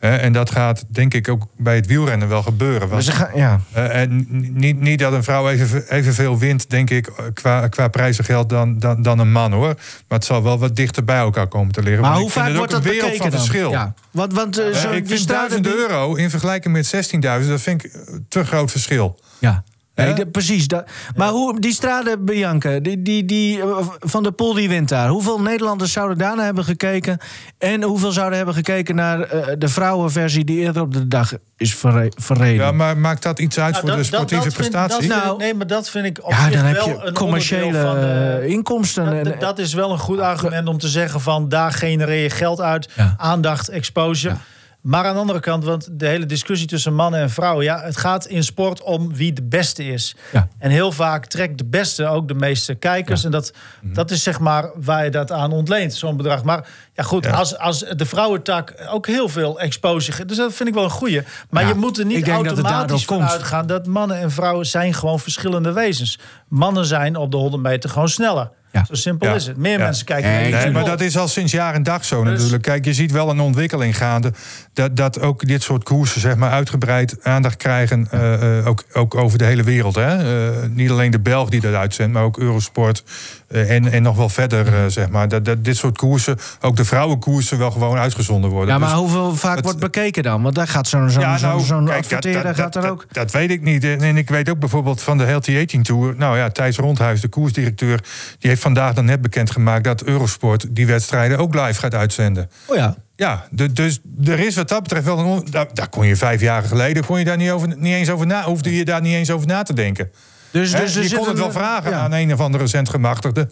En dat gaat denk ik ook bij het wielrennen wel gebeuren. Want, ze gaan, ja. eh, en niet, niet dat een vrouw even, evenveel wint, denk ik, qua, qua prijzengeld dan, dan, dan een man hoor. Maar het zal wel wat dichter bij elkaar komen te liggen. Maar hoe vaak wordt dat bekeken van dan? verschil. Ja. Want, want eh, Eh, zo, ik vind straten 1000 die- euro in vergelijking met 16.000, dat vind ik te groot verschil. Ja. Nee, de- precies. Dat, maar hoe, die Strade Bianca, die, die, die, eh, Van der Poel die wint daar. Hoeveel Nederlanders zouden daarna hebben gekeken? En hoeveel zouden hebben gekeken naar eh, de vrouwenversie die eerder op de dag is verre- verreden? Ja, maar maakt dat iets uit Nou, voor dat- de sportieve dat vind- dat prestatie? vind Nou- nee, maar dat vind ik op Ja, zich dan heb wel je een commerciële van de- eh, inkomsten. Dat, en, dat- is wel een goed argument om te zeggen van daar genereer je geld uit, Ja. aandacht, exposure. Maar aan de andere kant, want de hele discussie tussen mannen en vrouwen, ja, het gaat in sport om wie de beste is. Ja. En heel vaak trekt de beste ook de meeste kijkers. En dat, Mhm. dat is zeg maar waar je dat aan ontleent, zo'n bedrag. Maar ja, goed, Ja. Als, als de vrouwentak ook heel veel exposure dus dat vind ik wel een goeie. Maar je moet er niet automatisch van komt. uitgaan dat mannen en vrouwen zijn gewoon verschillende wezens. Mannen zijn op de 100 meter gewoon sneller. Ja. Zo simpel Ja. is het. Meer Ja. mensen kijken naar Nee, maar dat is al sinds jaar en dag zo Dus- natuurlijk. Kijk, je ziet wel een ontwikkeling gaande. Dat, dat ook dit soort koersen zeg maar, uitgebreid aandacht krijgen. eh, eh, ook, ook over de hele wereld. Hè? Eh, niet alleen de Belg die dat uitzendt, maar ook Eurosport. Eh, en, en nog wel verder, eh, zeg maar. Dat, dat dit soort koersen, ook de vrouwenkoersen, wel gewoon uitgezonden worden. Ja, maar Dus- hoeveel vaak het- wordt bekeken dan? Want daar gaat zo'n zo'n ja, zo'n nou, adverteerder dat, dat, gaat er ook... Dat, weet ik niet. En, en ik weet ook bijvoorbeeld van de Healthy Aging Tour. Nou ja, Thijs Rondhuis, de koersdirecteur... die heeft vandaag dan net bekendgemaakt... dat Eurosport die wedstrijden ook live gaat uitzenden. Oh ja. Ja, dus er is wat dat betreft wel een... daar kon je vijf jaar geleden kon je daar niet, over, niet eens over na, hoefde je daar niet eens over na te denken. Dus, dus je kon het wel vragen aan een of andere recentgemachtigde.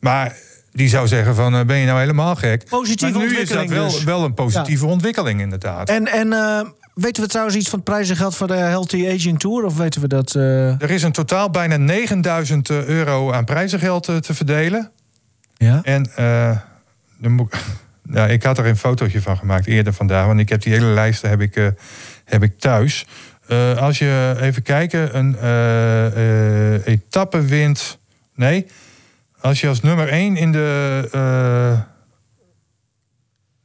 Maar die zou zeggen van, eh, ben je nou helemaal gek? Positieve maar nu is dat ontwikkeling wel, dus. wel een positieve ontwikkeling inderdaad. En, en eh, weten we trouwens iets van het prijzengeld voor de Healthy Aging Tour? Of weten we dat... eh, Er is in totaal bijna 9000 euro aan prijzengeld te verdelen. ja? En moet, ik- (laughs) nou, ik had er een fotootje van gemaakt eerder vandaag. Want ik heb die hele lijst heb ik, heb ik thuis. Eh, als je even kijken, een eh, eh, etappe wint. Nee, als je als nummer 1 in de.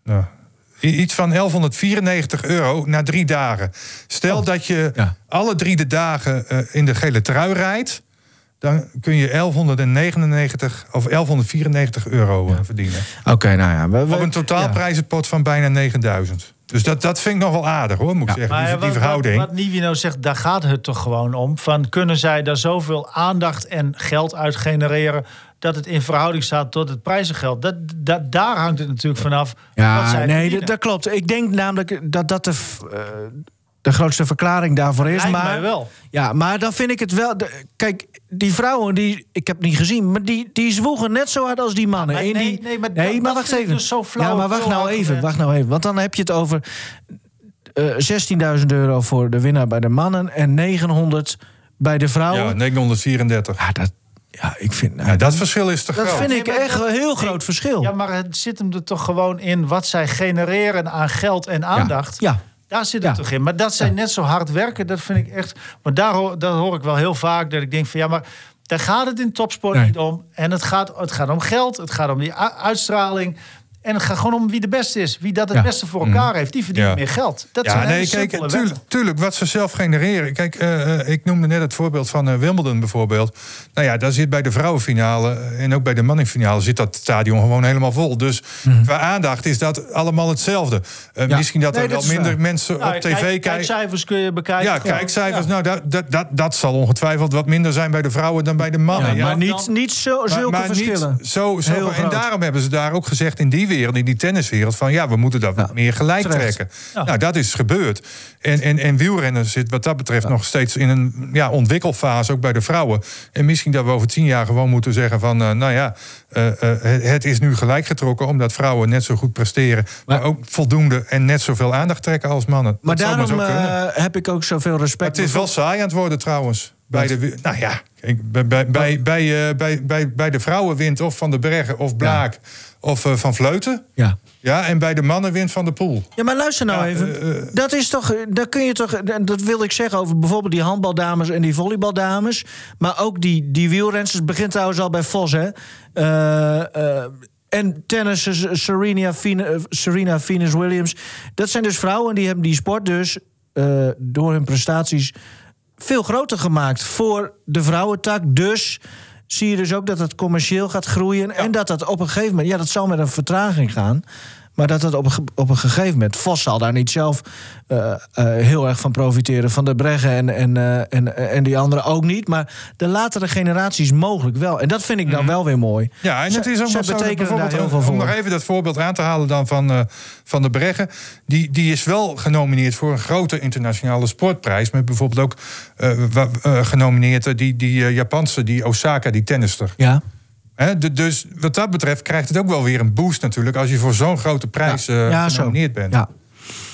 nou, iets van 1194 euro na drie dagen. Stel dat je Ja. alle drie de dagen in de gele trui rijdt. Dan kun je 1199 of 1194 euro verdienen. Oké, nou ja. We, we- Op een totaalprijzenpot van bijna 9000. Dus dat, dat vind ik nog wel aardig hoor, moet ik zeggen. Maar Die, ja, die wat, verhouding. Wat, wat Nivi nou zegt, daar gaat het toch gewoon om. Van kunnen zij daar zoveel aandacht en geld uit genereren... dat het in verhouding staat tot het prijzengeld? Dat, dat, daar hangt het natuurlijk vanaf. wat Ja, zij nee, dat, dat klopt. Ik denk namelijk dat dat de, eh, de grootste verklaring daarvoor is. Lijkt maar, mij wel. Ja, maar dan vind ik het wel... de- kijk, die vrouwen, die, ik heb het niet gezien... maar die, die zwoegen net zo hard als die mannen. maar nee, die, nee, maar dat- dat wacht even. dus zo flauw ja, maar wacht nou even, wacht nou even. Want dan heb je het over eh 16.000 euro voor de winnaar bij de mannen... en 900 bij de Ja, vrouwen. 934. Ja, dat, ja ik vind... nou, Ja, dat verschil is te dat groot. vind ik echt dat- een heel nee, groot verschil. Ja, maar het zit hem er toch gewoon in wat zij genereren aan geld en aandacht. Ja. Daar zit het Ja. toch in. Maar dat zij net zo hard werken, dat vind ik echt. Maar daar hoor, dat hoor ik wel heel vaak. Dat ik denk van ja, maar daar gaat het in topsport Nee. niet om. En het gaat, het gaat om geld, het gaat om die uitstraling. En het gaat gewoon om wie de beste is. Wie dat het Ja. beste voor elkaar heeft, die verdient Ja. meer geld. Dat Ja, zijn nee, kijk, tuurlijk, tuurlijk, wat ze zelf genereren. Kijk, eh, eh, ik noemde net het voorbeeld van eh, Wimbledon bijvoorbeeld. Nou ja, daar zit bij de vrouwenfinale en ook bij de mannenfinale zit dat stadion gewoon helemaal vol. Dus qua aandacht is dat allemaal hetzelfde. Eh, Mhm. Ja. Misschien dat Nee, er wel minder waar. mensen Nou, op tv kijk- kijken. Kijkcijfers kun je bekijken. Ja, kijkcijfers. Ja. Nou, dat, dat, dat, dat zal ongetwijfeld wat minder zijn bij de vrouwen dan bij de mannen. Ja, Ja, maar niet, niet zo, maar- zulke maar verschillen. Niet zo, zo, en daarom hebben ze daar ook gezegd in die wereld, in die tenniswereld, van ja, we moeten dat wat meer gelijk terecht. trekken. Nou, dat is gebeurd. En, en, en wielrennen zit wat dat betreft nog steeds in een ja, ontwikkelfase, ook bij de vrouwen. En misschien dat we over tien jaar gewoon moeten zeggen van, eh, nou ja, eh, eh, het, is nu gelijk getrokken, omdat vrouwen net zo goed presteren, maar, Maar- ook voldoende en net zoveel aandacht trekken als mannen. Maar Dat daarom zo heb ik ook zoveel respect. Het is wel saai aan het worden trouwens. Bij de, nou ja, bij, bij, bij, bij, eh, bij, bij, bij de vrouwen wint of Van de Bergen of Blaak of eh, Van Vleuten. Ja. Ja, en bij de mannen wint Van de Poel. Ja, maar luister nou Ja, even. eh, eh. dat is toch, daar kun je toch, en dat wil ik zeggen over bijvoorbeeld die handbaldames en die volleybaldames. Maar ook die, die wielrensters, begint trouwens al bij Vos, hè. En tennissers, Serena, Serena Venus Williams. Dat zijn dus vrouwen die hebben die sport dus eh, door hun prestaties veel groter gemaakt voor de vrouwentak. Dus zie je dus ook dat het commercieel gaat groeien. En dat dat op een gegeven moment, ja, dat zal met een vertraging gaan. Maar dat het op een, op een gegeven moment, Vos zal daar niet zelf eh, eh, heel erg van profiteren. Van de Breggen en, en, eh, en, en die anderen ook niet. Maar de latere generaties mogelijk wel. En dat vind ik dan wel weer mooi. Mhm. Ja, en het is ook nog zo bijvoorbeeld, heel veel om voor. nog even dat voorbeeld aan te halen dan van, van de Breggen. Die, die is wel genomineerd voor een grote internationale sportprijs. Met bijvoorbeeld ook genomineerd die, die Japanse, die Osaka, die tennister. Ja. Dus wat dat betreft krijgt het ook wel weer een boost natuurlijk... als je voor zo'n grote prijs eh ja, zo. genomineerd bent. Ja.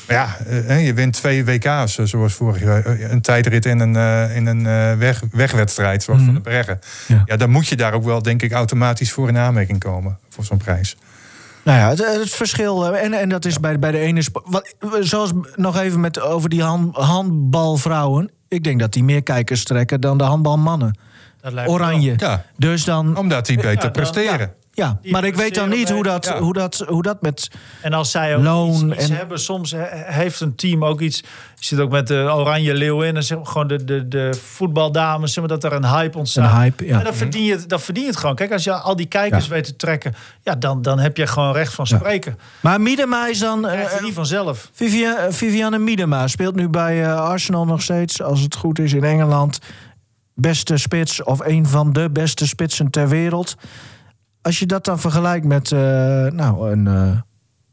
Maar ja, eh, je wint twee WK's, eh, zoals vorig jaar. eh, Een tijdrit en een, eh, in een eh, weg, wegwedstrijd, zoals van de Breggen. Mhm. Ja. Ja. dan moet je daar ook wel, denk ik, automatisch voor in aanmerking komen. Voor zo'n prijs. Nou ja, het, het verschil. eh, En, en dat is bij, bij de ene. Wat, zoals nog even met, over die hand, handbalvrouwen. Ik denk dat die meer kijkers trekken dan de handbalmannen. Oranje. Ja. Dus dan, Omdat die beter dan- presteren. ja. die Maar ik weet dan niet hoe dat, Ja. hoe dat, hoe dat met... En als zij ook Loon iets, iets en- hebben, soms he- heeft een team ook iets. Je zit ook met de Oranje Leeuw in. En zeg maar gewoon de, de, de voetbaldames, zeg maar dat er een hype ontstaat. Een hype, ja. En dan verdien, je, het- dan verdien je het gewoon. Kijk, als je al die kijkers Ja. weet te trekken, ja, dan, dan heb je gewoon recht van Ja. spreken. Maar Miedema is dan... Dat eh, niet vanzelf. Vivia- eh, Viviane Miedema speelt nu bij eh, Arsenal nog steeds, als het goed is, in Engeland. Beste spits of een van de beste spitsen ter wereld. Als je dat dan vergelijkt met eh, nou, een eh,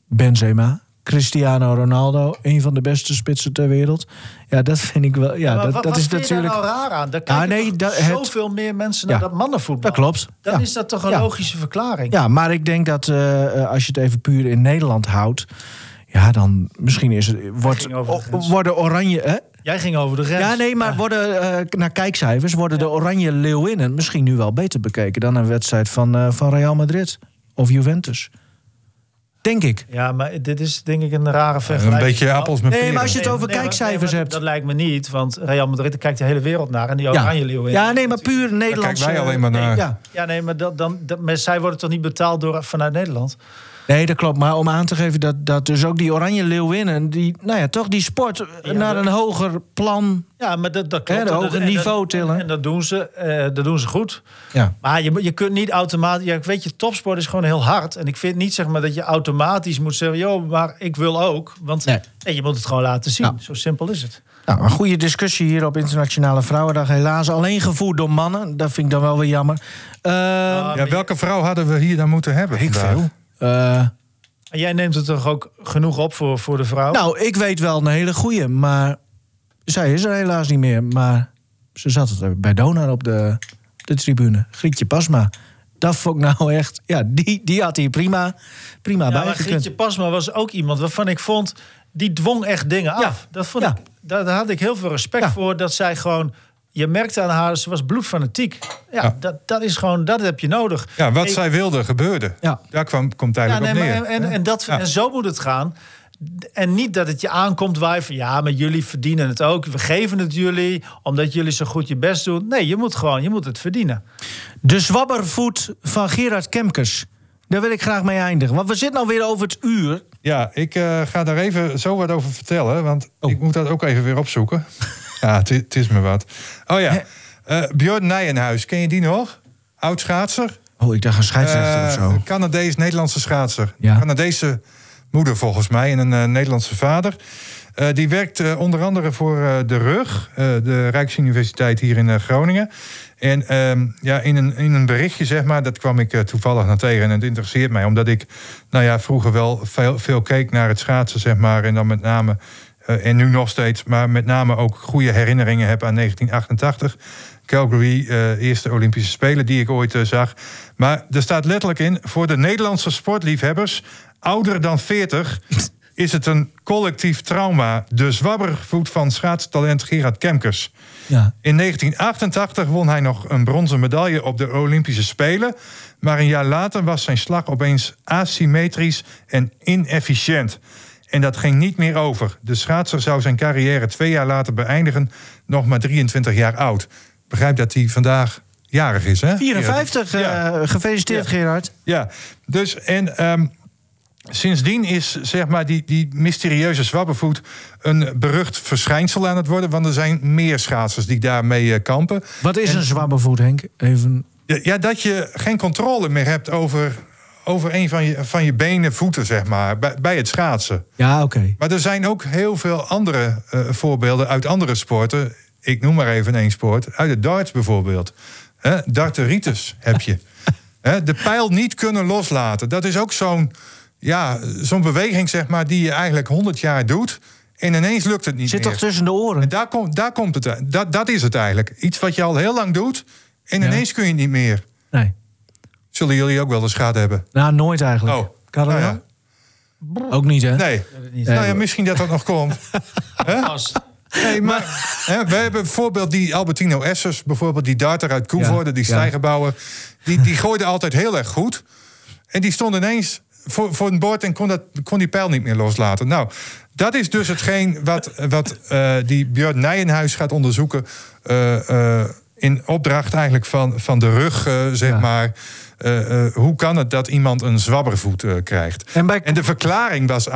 Benzema, Cristiano Ronaldo, een van de beste spitsen ter wereld. Ja, dat vind ik wel. Ja, maar dat, wat, dat wat is natuurlijk. nou raar aan? Daar Ja, kijken nee, toch dat- het- zoveel meer mensen naar Ja, dat mannenvoetbal. Dat klopt. Dan ja. is dat toch een Ja. logische verklaring. Ja, maar ik denk dat eh, als je het even puur in Nederland houdt. Ja, dan misschien is het. Wordt, worden oranje. Hè? Jij ging over de grens. Ja, nee, maar worden, eh, naar kijkcijfers worden de Oranje Leeuwinnen misschien nu wel beter bekeken dan een wedstrijd van, eh, van Real Madrid of Juventus. Denk ik. Ja, maar dit is denk ik een rare Een vergelijking. beetje appels met Nee, peren. maar als je het Nee, over nee, kijkcijfers nee, maar hebt. Dat lijkt me niet, want Real Madrid daar kijkt de hele wereld naar. En die Oranje Leeuw in. Ja, nee, maar puur Nederlands. kijken wij alleen maar naar. Ja. Ja, nee, maar, dat, dan, dat, maar zij worden toch niet betaald door, vanuit Nederland? Nee, dat klopt. Maar om aan te geven dat, dat dus ook die Oranje Leeuwinnen, die, nou ja, toch die sport naar dat- een hoger plan. Ja, maar dat, dat klopt. Hè, de En hoge dat- en niveau dat- tillen. En, dat doen ze, eh, dat doen ze goed. Ja. Maar je, je kunt niet automatisch... Ja, ik weet je, topsport is gewoon heel hard. En ik vind niet zeg maar, dat je automatisch moet zeggen... joh, maar ik wil ook. Want Nee. nee, je moet het gewoon laten zien. Ja. Zo simpel is het. Nou, een goede discussie hier op Internationale Vrouwendag. Helaas alleen gevoerd door mannen. Dat vind ik dan wel weer jammer. Eh, Ja, welke vrouw hadden we hier dan moeten hebben? ik veel. En jij neemt het toch ook genoeg op voor, voor de vrouw? Nou, ik weet wel een hele goeie, maar zij is er helaas niet meer. Maar ze zat er bij Donar op de, de tribune. Grietje Pasma. Dat vond ik nou echt... Ja, die, die had hier prima, prima Ja, bij maar gekund. Grietje Pasma was ook iemand waarvan ik vond... die dwong echt dingen af. Ja. Dat vond Ja. ik, daar, daar had ik heel veel respect voor. Dat zij gewoon... Je merkte aan haar, ze was bloedfanatiek. Ja, Ja. Dat, dat is gewoon... Dat heb je nodig. Ja, wat zij wilde gebeurde. Ja. Daar kwam, komt Ja, eigenlijk nee, op neer. en, en, en, dat, Ja. en zo moet het gaan. En niet dat het je aankomt waar je van... ja, maar jullie verdienen het ook. We geven het jullie, omdat jullie zo goed je best doen. Nee, je moet gewoon je moet het verdienen. De zwabbervoet van Gerard Kemkers. Daar wil ik graag mee eindigen. Want we zitten alweer over het uur. Ja, ik eh, ga daar even zo wat over vertellen. Want Oh. ik moet dat ook even weer opzoeken. Ja, het is me wat. Oh ja, Eh Björn Nijenhuis, ken je die nog? Oud schaatser? Oh, ik dacht een scheidsrechter of Eh, zo. Canadees-Nederlandse schaatser. Ja. Canadese moeder volgens mij en een eh, Nederlandse vader. Die werkt onder andere voor de RUG, de Rijksuniversiteit hier in Groningen. En ehm, ja, in, een, in een berichtje, zeg maar, dat kwam ik toevallig naar tegen. En het interesseert mij, omdat ik nou ja, vroeger wel veel, veel keek naar het schaatsen, zeg maar. En dan met name, en nu nog steeds, maar met name ook goede herinneringen heb aan 1988. Calgary, eh, eerste Olympische Spelen die ik ooit eh, zag. Maar er staat letterlijk in: voor de Nederlandse sportliefhebbers, ouder dan 40, (laughs) is het een collectief trauma. De zwabbervoet van schaatstalent Gerard Kemkers. Ja. In 1988 won hij nog een bronzen medaille op de Olympische Spelen. Maar een jaar later was zijn slag opeens asymmetrisch en inefficiënt. En dat ging niet meer over. De schaatser zou zijn carrière twee jaar later beëindigen, nog maar 23 jaar oud. Begrijp dat hij vandaag jarig is, hè? 54, eh, gefeliciteerd Ja. Gerard. Ja, dus en ehm, sindsdien is zeg maar die, die mysterieuze zwabbervoet een berucht verschijnsel aan het worden. Want er zijn meer schaatsers die daarmee eh, kampen. Wat is En- een zwabbervoet, Henk? Even... Ja, ja, dat je geen controle meer hebt over, over een van je, van je benen, voeten, zeg maar, bij, bij het schaatsen. Ja, oké. Maar er zijn ook heel veel andere eh, voorbeelden uit andere sporten. Ik noem maar even één sport. Uit het darts bijvoorbeeld. Hè, darteritis heb je. (laughs) De pijl niet kunnen loslaten. Dat is ook zo'n ja, zo'n beweging, zeg maar, die je eigenlijk 100 jaar doet. En ineens lukt het niet Zit meer. toch tussen de oren? En daar, komt daar komt het. uit. Dat, dat is het eigenlijk. Iets wat je al heel lang doet. En Ja. ineens kun je het niet meer. Nee. Zullen jullie ook wel eens gehad hebben? Nou, nooit eigenlijk. Oh. Kan dat Nou ja. Ook niet, hè? Nee. Nou ja, misschien dat dat nog komt. (laughs) Hè? Nee, maar hè, we hebben bijvoorbeeld die Albertino Essers, bijvoorbeeld die darter uit Koevoorde, Ja, die ja. stijgerbouwer. Die, die gooide altijd heel erg goed. En die stond ineens voor, voor een bord en kon, dat, kon die pijl niet meer loslaten. Nou, dat is dus hetgeen wat, wat eh, die Björn Nijenhuis gaat onderzoeken. eh, eh, in opdracht eigenlijk van, van de rug, zeg Ja. maar. Eh, eh, hoe kan het dat iemand een zwabbervoet eh, krijgt? En bij- En de verklaring was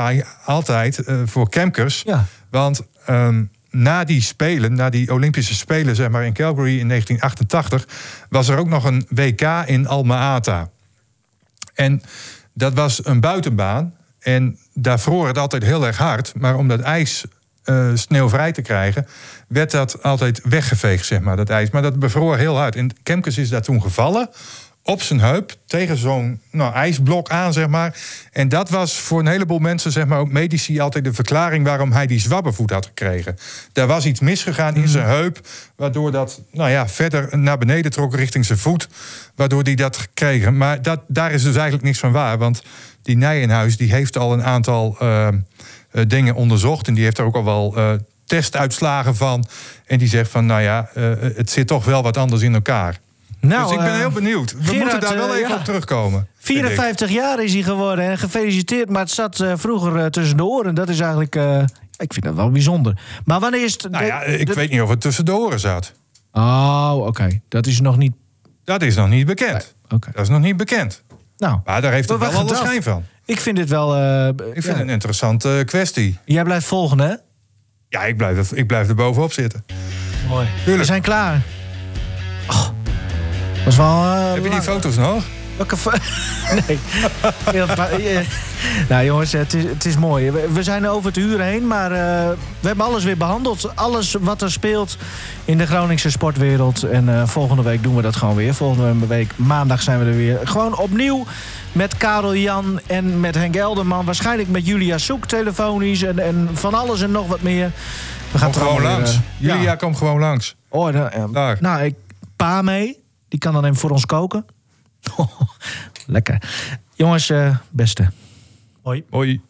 altijd voor Kemkers. Ja. Want ehm, na die Spelen, na die Olympische Spelen zeg maar, in Calgary in 1988, was er ook nog een WK in Alma-Ata. En dat was een buitenbaan. En daar vroor het altijd heel erg hard. Maar om dat ijs eh, sneeuwvrij te krijgen, werd dat altijd weggeveegd, zeg maar, dat ijs. Maar dat bevroor heel hard. En Kemkes is daar toen gevallen op zijn heup tegen zo'n nou, ijsblok aan, zeg maar. En dat was voor een heleboel mensen, zeg maar, ook medici altijd de verklaring waarom hij die zwabbervoet had gekregen. Daar was iets misgegaan in zijn heup, waardoor dat, nou ja, verder naar beneden trok richting zijn voet, waardoor hij dat kreeg. Maar dat, daar is dus eigenlijk niks van waar, want die Nijenhuis die heeft al een aantal eh, eh, dingen onderzocht en die heeft er ook al wel eh, testuitslagen van. En die zegt van, nou ja, het zit toch wel wat anders in elkaar. Nou, dus ik ben eh, heel benieuwd. We Gerard, moeten daar wel eh, even ja. op terugkomen. vind ik. 54 jaar is hij geworden en gefeliciteerd. Maar het zat eh, vroeger tussen de oren. Dat is eigenlijk... ik vind dat wel bijzonder. Maar wanneer is het... Nou ja, ik de- weet niet of het tussen de oren zat. Oh, oké. Dat is nog niet... Dat is nog niet bekend. Oké. Dat is nog niet bekend. Nou, Maar daar heeft het We wel alle af. schijn van. ik vind dit wel... eh, Ik vind ja. het een interessante kwestie. Jij blijft volgen, hè? Ja, ik blijf, er, ik blijf er bovenop zitten. Mooi. We zijn klaar. Oh, wel... eh, Heb je die lang. foto's nog? Welke (laughs) nee. (laughs) Eh, nou jongens, het is, het is mooi. We, zijn over het uur heen, maar eh, we hebben alles weer behandeld. Alles wat er speelt in de Groningse sportwereld. En volgende week doen we dat gewoon weer. Volgende week maandag zijn we er weer. Gewoon opnieuw met Karel Jan en met Henk Elderman. Waarschijnlijk met Julia Soek telefonisch en, en van alles en nog wat meer. We gaan Kom gewoon weer, langs. Julia, ja. kom gewoon langs. Oh, dan, eh, Daar. nou, ik, pa mee. Die kan dan even voor ons koken. (laughs) Lekker. Jongens, eh, beste. Hoi. Hoi.